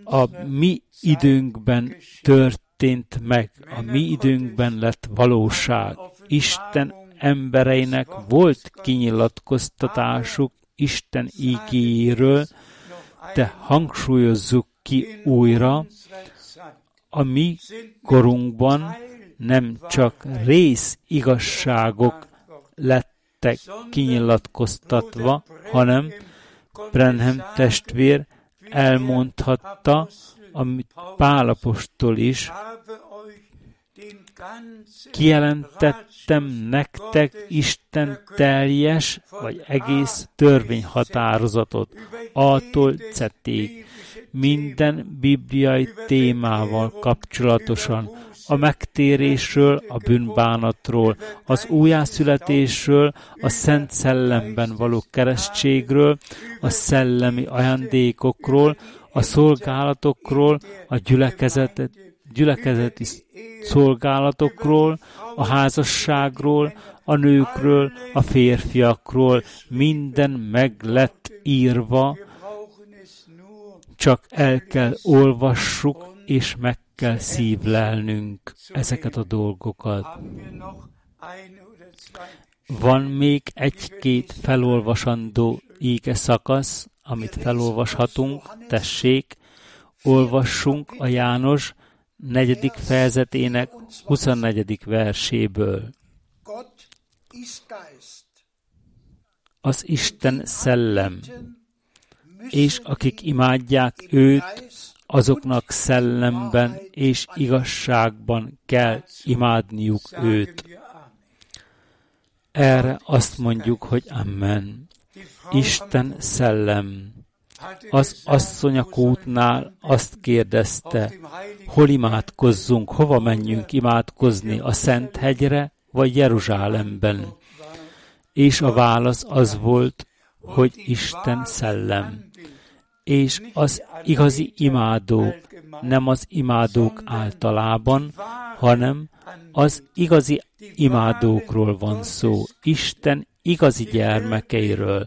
[SPEAKER 1] a mi időnkben tört történt meg, a mi időnkben lett valóság. Isten embereinek volt kinyilatkoztatásuk Isten ígéről, de hangsúlyozzuk ki újra, a mi korunkban nem csak rész igazságok lettek kinyilatkoztatva, hanem Brenhem testvér elmondhatta, amit Pálapostól is, kijelentettem nektek Isten teljes vagy egész törvényhatározatot, ceték, minden bibliai témával kapcsolatosan, a megtérésről, a bűnbánatról, az újjászületésről, a Szent Szellemben való keresztségről, a szellemi ajándékokról, a szolgálatokról, a gyülekezet, gyülekezeti szolgálatokról, a házasságról, a nőkről, a férfiakról, minden meg lett írva, csak el kell olvassuk, és meg kell szívlelnünk ezeket a dolgokat. Van még egy-két felolvasandó íge szakasz, amit felolvashatunk, tessék, olvassunk a János negyedik fejezetének 24. verséből. Az Isten szellem, és akik imádják őt, azoknak szellemben és igazságban kell imádniuk őt. Erre azt mondjuk, hogy Amen. Isten szellem. Az asszony a kútnál azt kérdezte, hol imádkozzunk, hova menjünk imádkozni, a Szent hegyre vagy Jeruzsálemben? És a válasz az volt, hogy Isten szellem. És az igazi imádók nem az imádók általában, hanem az igazi imádókról van szó, Isten igazi gyermekeiről,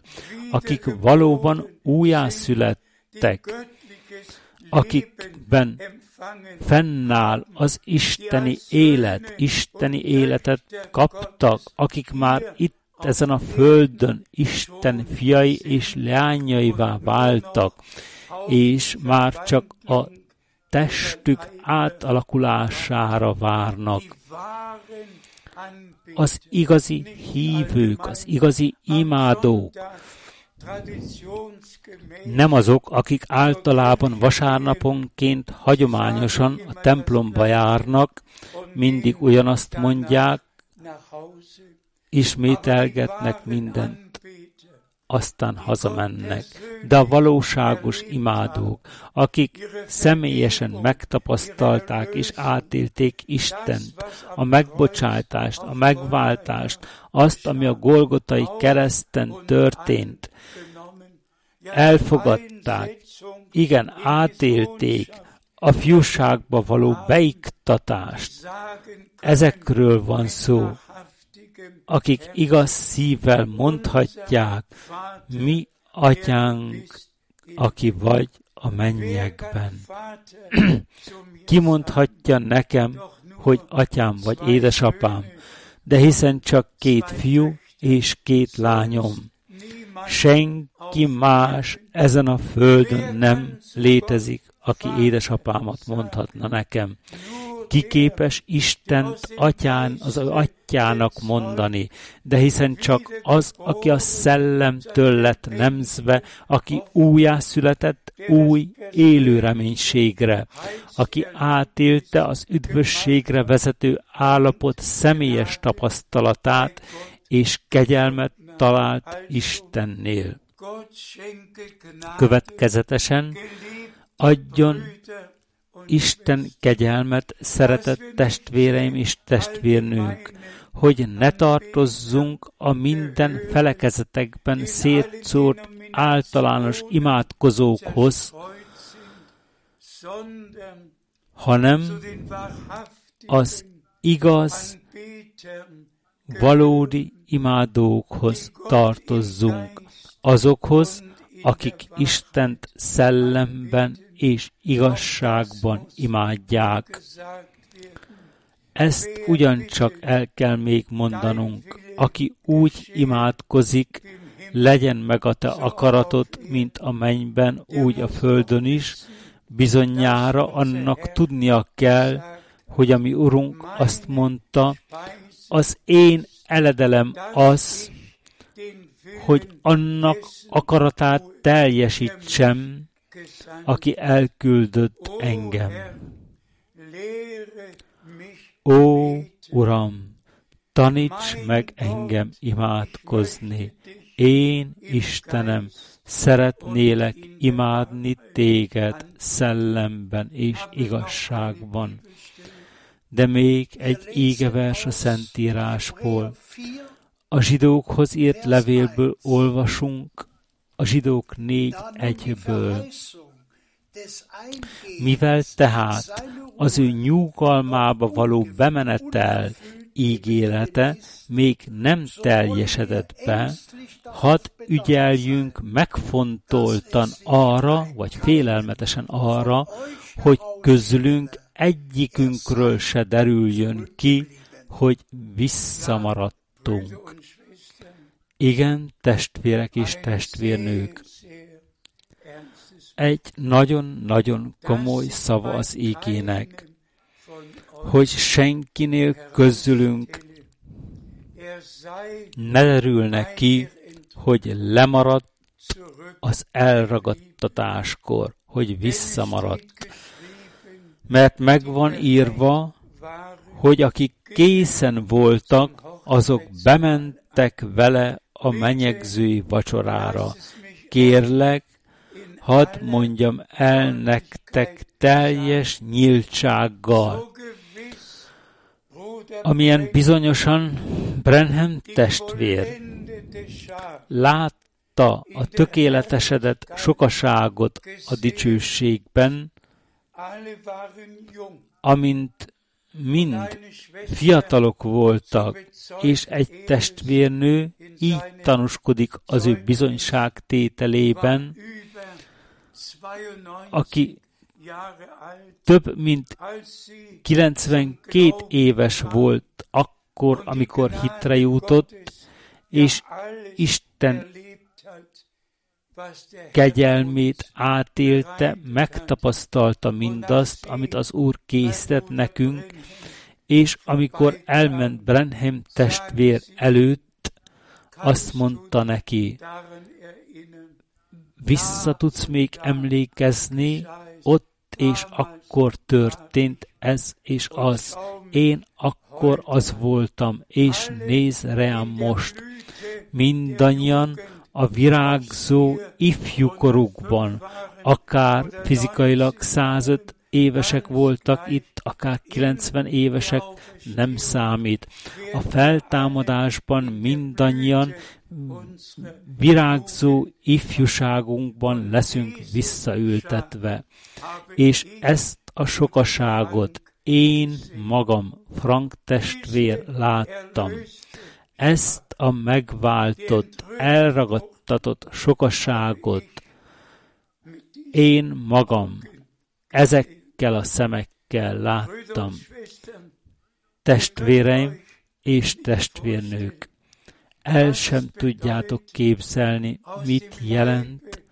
[SPEAKER 1] akik valóban újjászülettek, akikben fennáll az isteni élet, isteni életet kaptak, akik már itt ezen a földön Isten fiai és leányaivá váltak, és már csak a testük átalakulására várnak. Az igazi hívők, az igazi imádók, nem azok, akik általában vasárnaponként hagyományosan a templomba járnak, mindig ugyanazt mondják, ismételgetnek mindent, aztán hazamennek. De a valóságos imádók, akik személyesen megtapasztalták és átélték Istent, a megbocsátást, a megváltást, azt, ami a Golgotai kereszten történt, elfogadták, igen, átélték a fiúságba való beiktatást. Ezekről van szó, akik igaz szívvel mondhatják, mi atyánk, aki vagy a mennyekben. Ki mondhatja nekem, hogy atyám vagy édesapám, de hiszen csak két fiú és két lányom. Senki más ezen a földön nem létezik, aki édesapámat mondhatna nekem kiképes Istent atyán, az atyának mondani, de hiszen csak az, aki a szellemtől lett nemzve, aki újjászületett új élő reménységre, aki átélte az üdvösségre vezető állapot személyes tapasztalatát, és kegyelmet talált Istennél. Következetesen adjon Isten kegyelmet, szeretett testvéreim és testvérnők, hogy ne tartozzunk a minden felekezetekben szétszórt általános imádkozókhoz, hanem az igaz, valódi imádókhoz tartozzunk, azokhoz, akik Istent szellemben és igazságban imádják. Ezt ugyancsak el kell még mondanunk. Aki úgy imádkozik, legyen meg a te akaratod, mint a mennyben, úgy a földön is, bizonyára annak tudnia kell, hogy a mi Urunk azt mondta, az én eledelem az, hogy annak akaratát teljesítsem, aki elküldött engem. Ó, Uram, taníts meg engem imádkozni. Én, Istenem, szeretnélek imádni téged szellemben és igazságban. De még egy ígevers a Szentírásból. A zsidókhoz írt levélből olvasunk, a zsidók négy egyből. Mivel tehát az ő nyugalmába való bemenetel ígérete még nem teljesedett be, hadd ügyeljünk megfontoltan arra, vagy félelmetesen arra, hogy közülünk egyikünkről se derüljön ki, hogy visszamaradtunk. Igen, testvérek és testvérnők, egy nagyon-nagyon komoly szava az ígének, hogy senkinél közülünk ne derülne ki, hogy lemaradt az elragadtatáskor, hogy visszamaradt. Mert megvan írva, hogy akik készen voltak, azok bementek vele a menyegzői vacsorára. Kérlek, hadd mondjam el nektek teljes nyíltsággal, amilyen bizonyosan Brenham testvér látta a tökéletesedett sokaságot a dicsőségben, amint mind fiatalok voltak, és egy testvérnő így tanúskodik az ő bizonyságtételében, aki több mint 92 éves volt akkor, amikor hitre jutott, és Isten kegyelmét átélte, megtapasztalta mindazt, amit az Úr készített nekünk, és amikor elment Brenhem testvér előtt, azt mondta neki, vissza tudsz még emlékezni, ott és akkor történt ez és az. Én akkor az voltam, és néz rám most. Mindannyian a virágzó ifjúkorukban, akár fizikailag 105 évesek voltak itt, akár 90 évesek, nem számít. A feltámadásban mindannyian virágzó ifjúságunkban leszünk visszaültetve. És ezt a sokaságot én magam, Frank testvér láttam. Ezt a megváltott, elragadtatott sokaságot én magam ezekkel a szemekkel láttam. Testvéreim és testvérnők, el sem tudjátok képzelni, mit jelent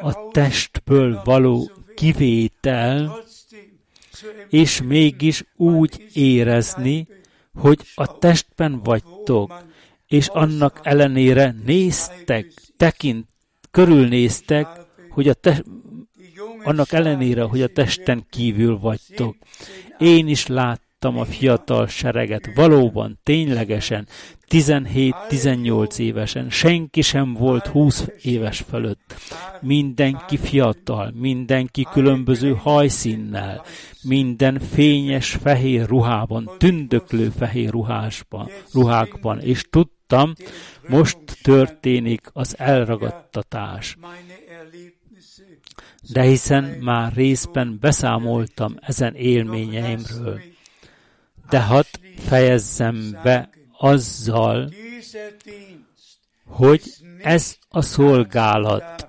[SPEAKER 1] a testből való kivétel, és mégis úgy érezni, hogy a testben vagytok, és annak ellenére néztek, tekint, körülnéztek, hogy a te, annak ellenére, hogy a testen kívül vagytok. Én is láttam a fiatal sereget, valóban, ténylegesen, 17-18 évesen, senki sem volt 20 éves fölött. Mindenki fiatal, mindenki különböző hajszínnel, minden fényes fehér ruhában, tündöklő fehér ruhásban, ruhákban, és tudtam, most történik az elragadtatás. De hiszen már részben beszámoltam ezen élményeimről. De hadd fejezzem be azzal, hogy ez a szolgálat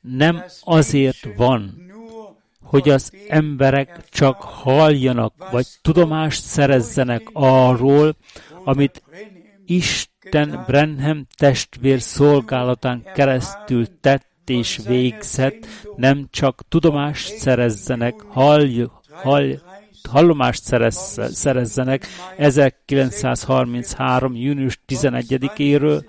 [SPEAKER 1] nem azért van, hogy az emberek csak halljanak, vagy tudomást szerezzenek arról, amit Isten Brenham testvér szolgálatán keresztül tett és végzett, nem csak tudomást szerezzenek, hall, hall, hallomást szerez, szerezzenek 1933. június 11-éről,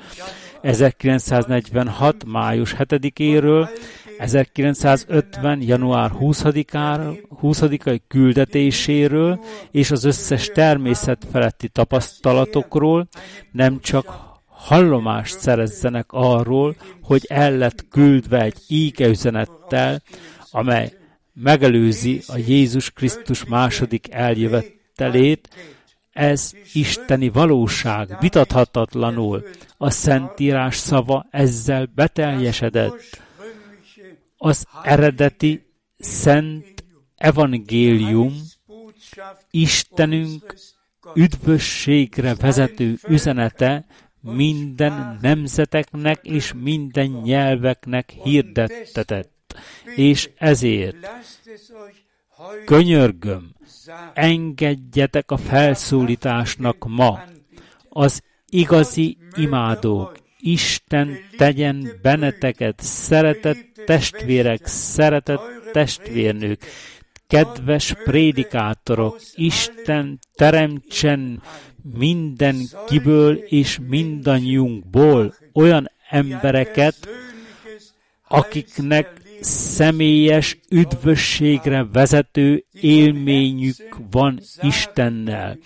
[SPEAKER 1] 1946. május 7-éről, 1950. január 20-ai küldetéséről és az összes természet feletti tapasztalatokról nem csak hallomást szerezzenek arról, hogy el lett küldve egy íge üzenettel, amely megelőzi a Jézus Krisztus második eljövetelét, ez isteni valóság, vitathatatlanul. A Szentírás szava ezzel beteljesedett. Az eredeti Szent Evangélium Istenünk üdvösségre vezető üzenete minden nemzeteknek és minden nyelveknek hirdettetett. És ezért könyörgöm, engedjetek a felszólításnak ma. Az igazi imádók, Isten tegyen benneteket, szeretett testvérek, szeretett testvérnők, kedves prédikátorok, Isten teremtsen mindenkiből és mindannyiunkból olyan embereket, akiknek személyes üdvösségre vezető élményük van Istennel,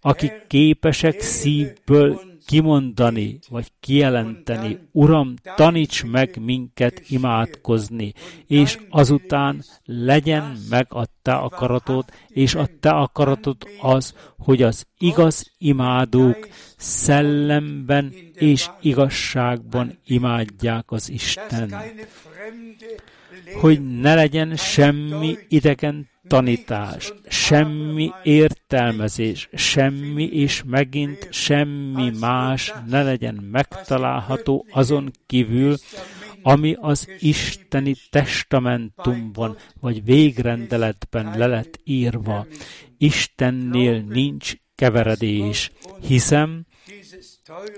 [SPEAKER 1] akik képesek szívből kimondani, vagy kijelenteni, Uram, taníts meg minket imádkozni, és azután legyen meg a Te akaratod, és a Te akaratod az, hogy az igaz imádók szellemben és igazságban imádják az Isten. Hogy ne legyen semmi idegen tanítás, semmi értelmezés, semmi és megint semmi más ne legyen megtalálható azon kívül, ami az isteni testamentumban vagy végrendeletben le lett írva. Istennél nincs keveredés. Hiszem,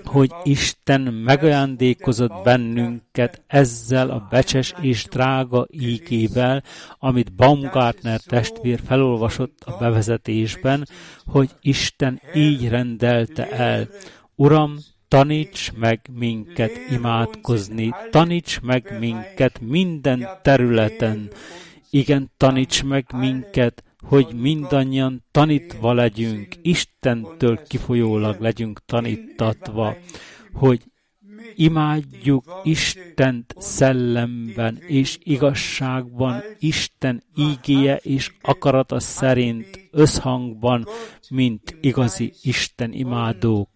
[SPEAKER 1] hogy Isten megajándékozott bennünket ezzel a becses és drága ígével, amit Baumgartner testvér felolvasott a bevezetésben, hogy Isten így rendelte el. Uram, taníts meg minket imádkozni, taníts meg minket minden területen. Igen, taníts meg minket hogy mindannyian tanítva legyünk, Istentől kifolyólag legyünk tanítatva, hogy imádjuk Istent szellemben és igazságban, Isten ígéje és akarata szerint összhangban, mint igazi Isten imádók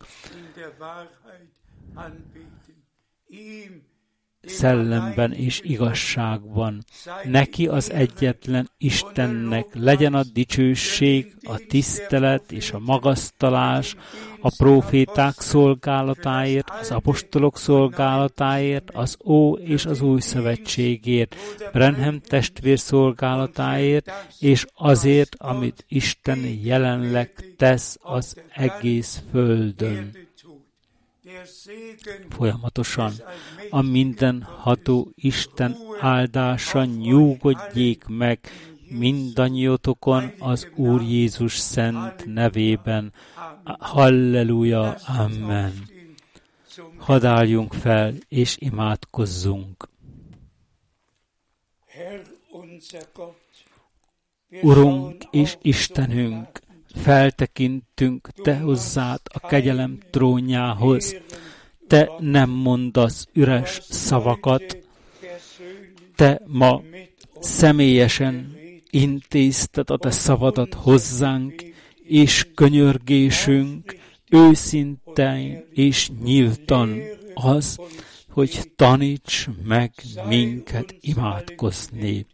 [SPEAKER 1] szellemben és igazságban. Neki az egyetlen Istennek legyen a dicsőség, a tisztelet és a magasztalás a proféták szolgálatáért, az apostolok szolgálatáért, az Ó és az Új Szövetségért, Brenhem testvér szolgálatáért, és azért, amit Isten jelenleg tesz az egész földön folyamatosan. A mindenható Isten áldása nyugodjék meg mindannyiotokon az Úr Jézus szent nevében. Halleluja, Amen. Hadd fel és imádkozzunk. Urunk és Istenünk, feltekintünk Te hozzád a kegyelem trónjához. Te nem mondasz üres szavakat, Te ma személyesen intézted a Te szavadat hozzánk, és könyörgésünk őszintén és nyíltan az, hogy taníts meg minket imádkozni.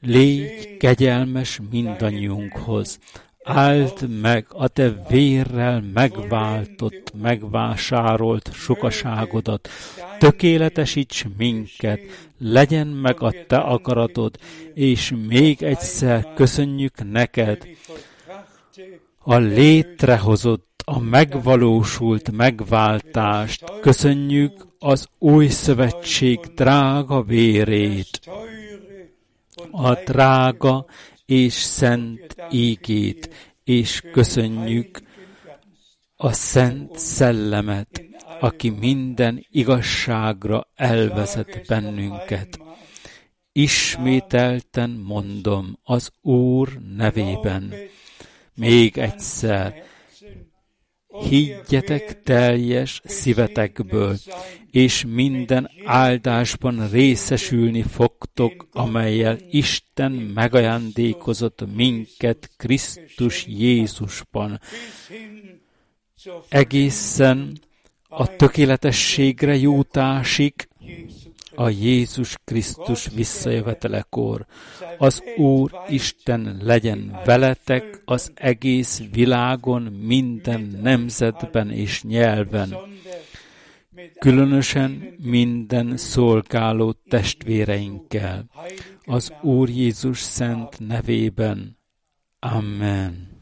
[SPEAKER 1] Légy kegyelmes mindannyiunkhoz, áld meg a te vérrel megváltott, megvásárolt sokaságodat, tökéletesíts minket, legyen meg a te akaratod, és még egyszer köszönjük neked a létrehozott, a megvalósult megváltást, köszönjük az új szövetség drága vérét, a drága és szent ígét, és köszönjük a szent szellemet, aki minden igazságra elvezet bennünket. Ismételten mondom az Úr nevében. Még egyszer, higgyetek teljes szívetekből, és minden áldásban részesülni fogtok, amelyel Isten megajándékozott minket Krisztus Jézusban. Egészen a tökéletességre jutásig, a Jézus Krisztus visszajövetelekor. Az Úr Isten legyen veletek az egész világon, minden nemzetben és nyelven, különösen minden szolgáló testvéreinkkel. Az Úr Jézus szent nevében. Amen.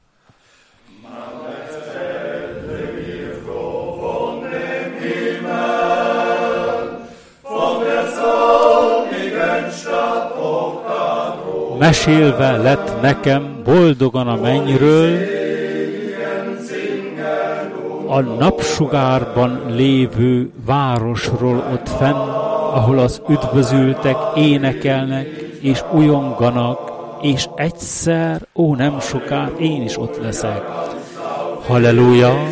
[SPEAKER 1] Mesélve lett nekem boldogan a mennyről, a napsugárban lévő városról ott fenn, ahol az üdvözültek énekelnek és ujonganak, és egyszer, ó nem soká, én is ott leszek. Halleluja!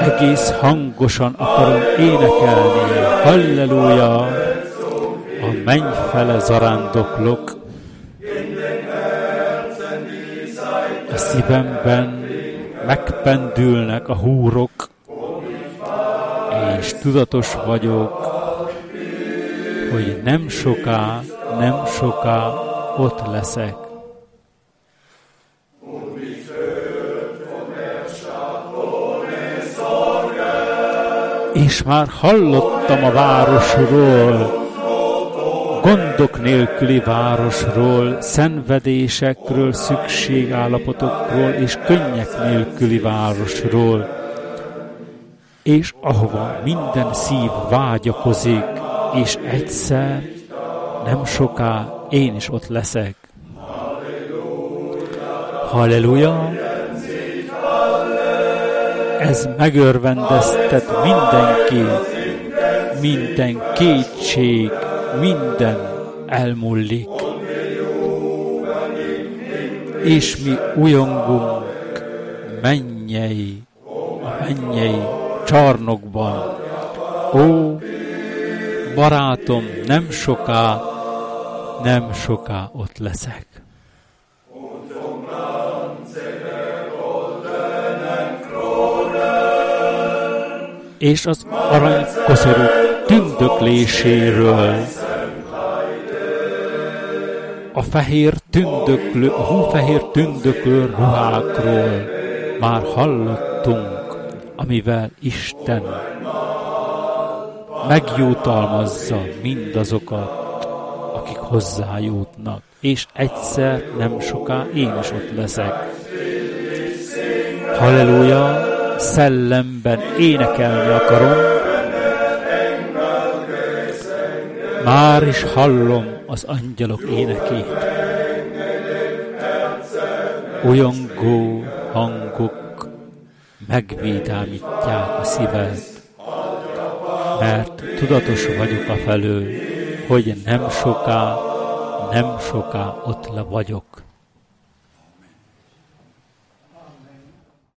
[SPEAKER 1] Egész hangosan akarom énekelni. Halleluja! A menny fele zarándoklok, szívemben megpendülnek a húrok, és tudatos vagyok, hogy nem soká, nem soká ott leszek. És már hallottam a városról, gondok nélküli városról, szenvedésekről, szükségállapotokról és könnyek nélküli városról, és ahova minden szív vágyakozik, és egyszer, nem soká én is ott leszek. Halleluja! Ez megörvendeztet mindenkit, minden kétség, minden elmúlik. És mi újongunk mennyei, a mennyei csarnokban. Ó, barátom, nem soká, nem soká ott leszek. és az aranykoszorú tündökléséről a fehér tündöklő, a hófehér tündöklő ruhákról már hallottunk, amivel Isten megjutalmazza mindazokat, akik hozzájutnak, és egyszer nem soká én is ott leszek. Halleluja, szellemben énekelni akarom, már is hallom az angyalok énekét. Olyangó hangok megvédámítják a szíved, mert tudatos vagyok a felől, hogy nem soká, nem soká ott le vagyok.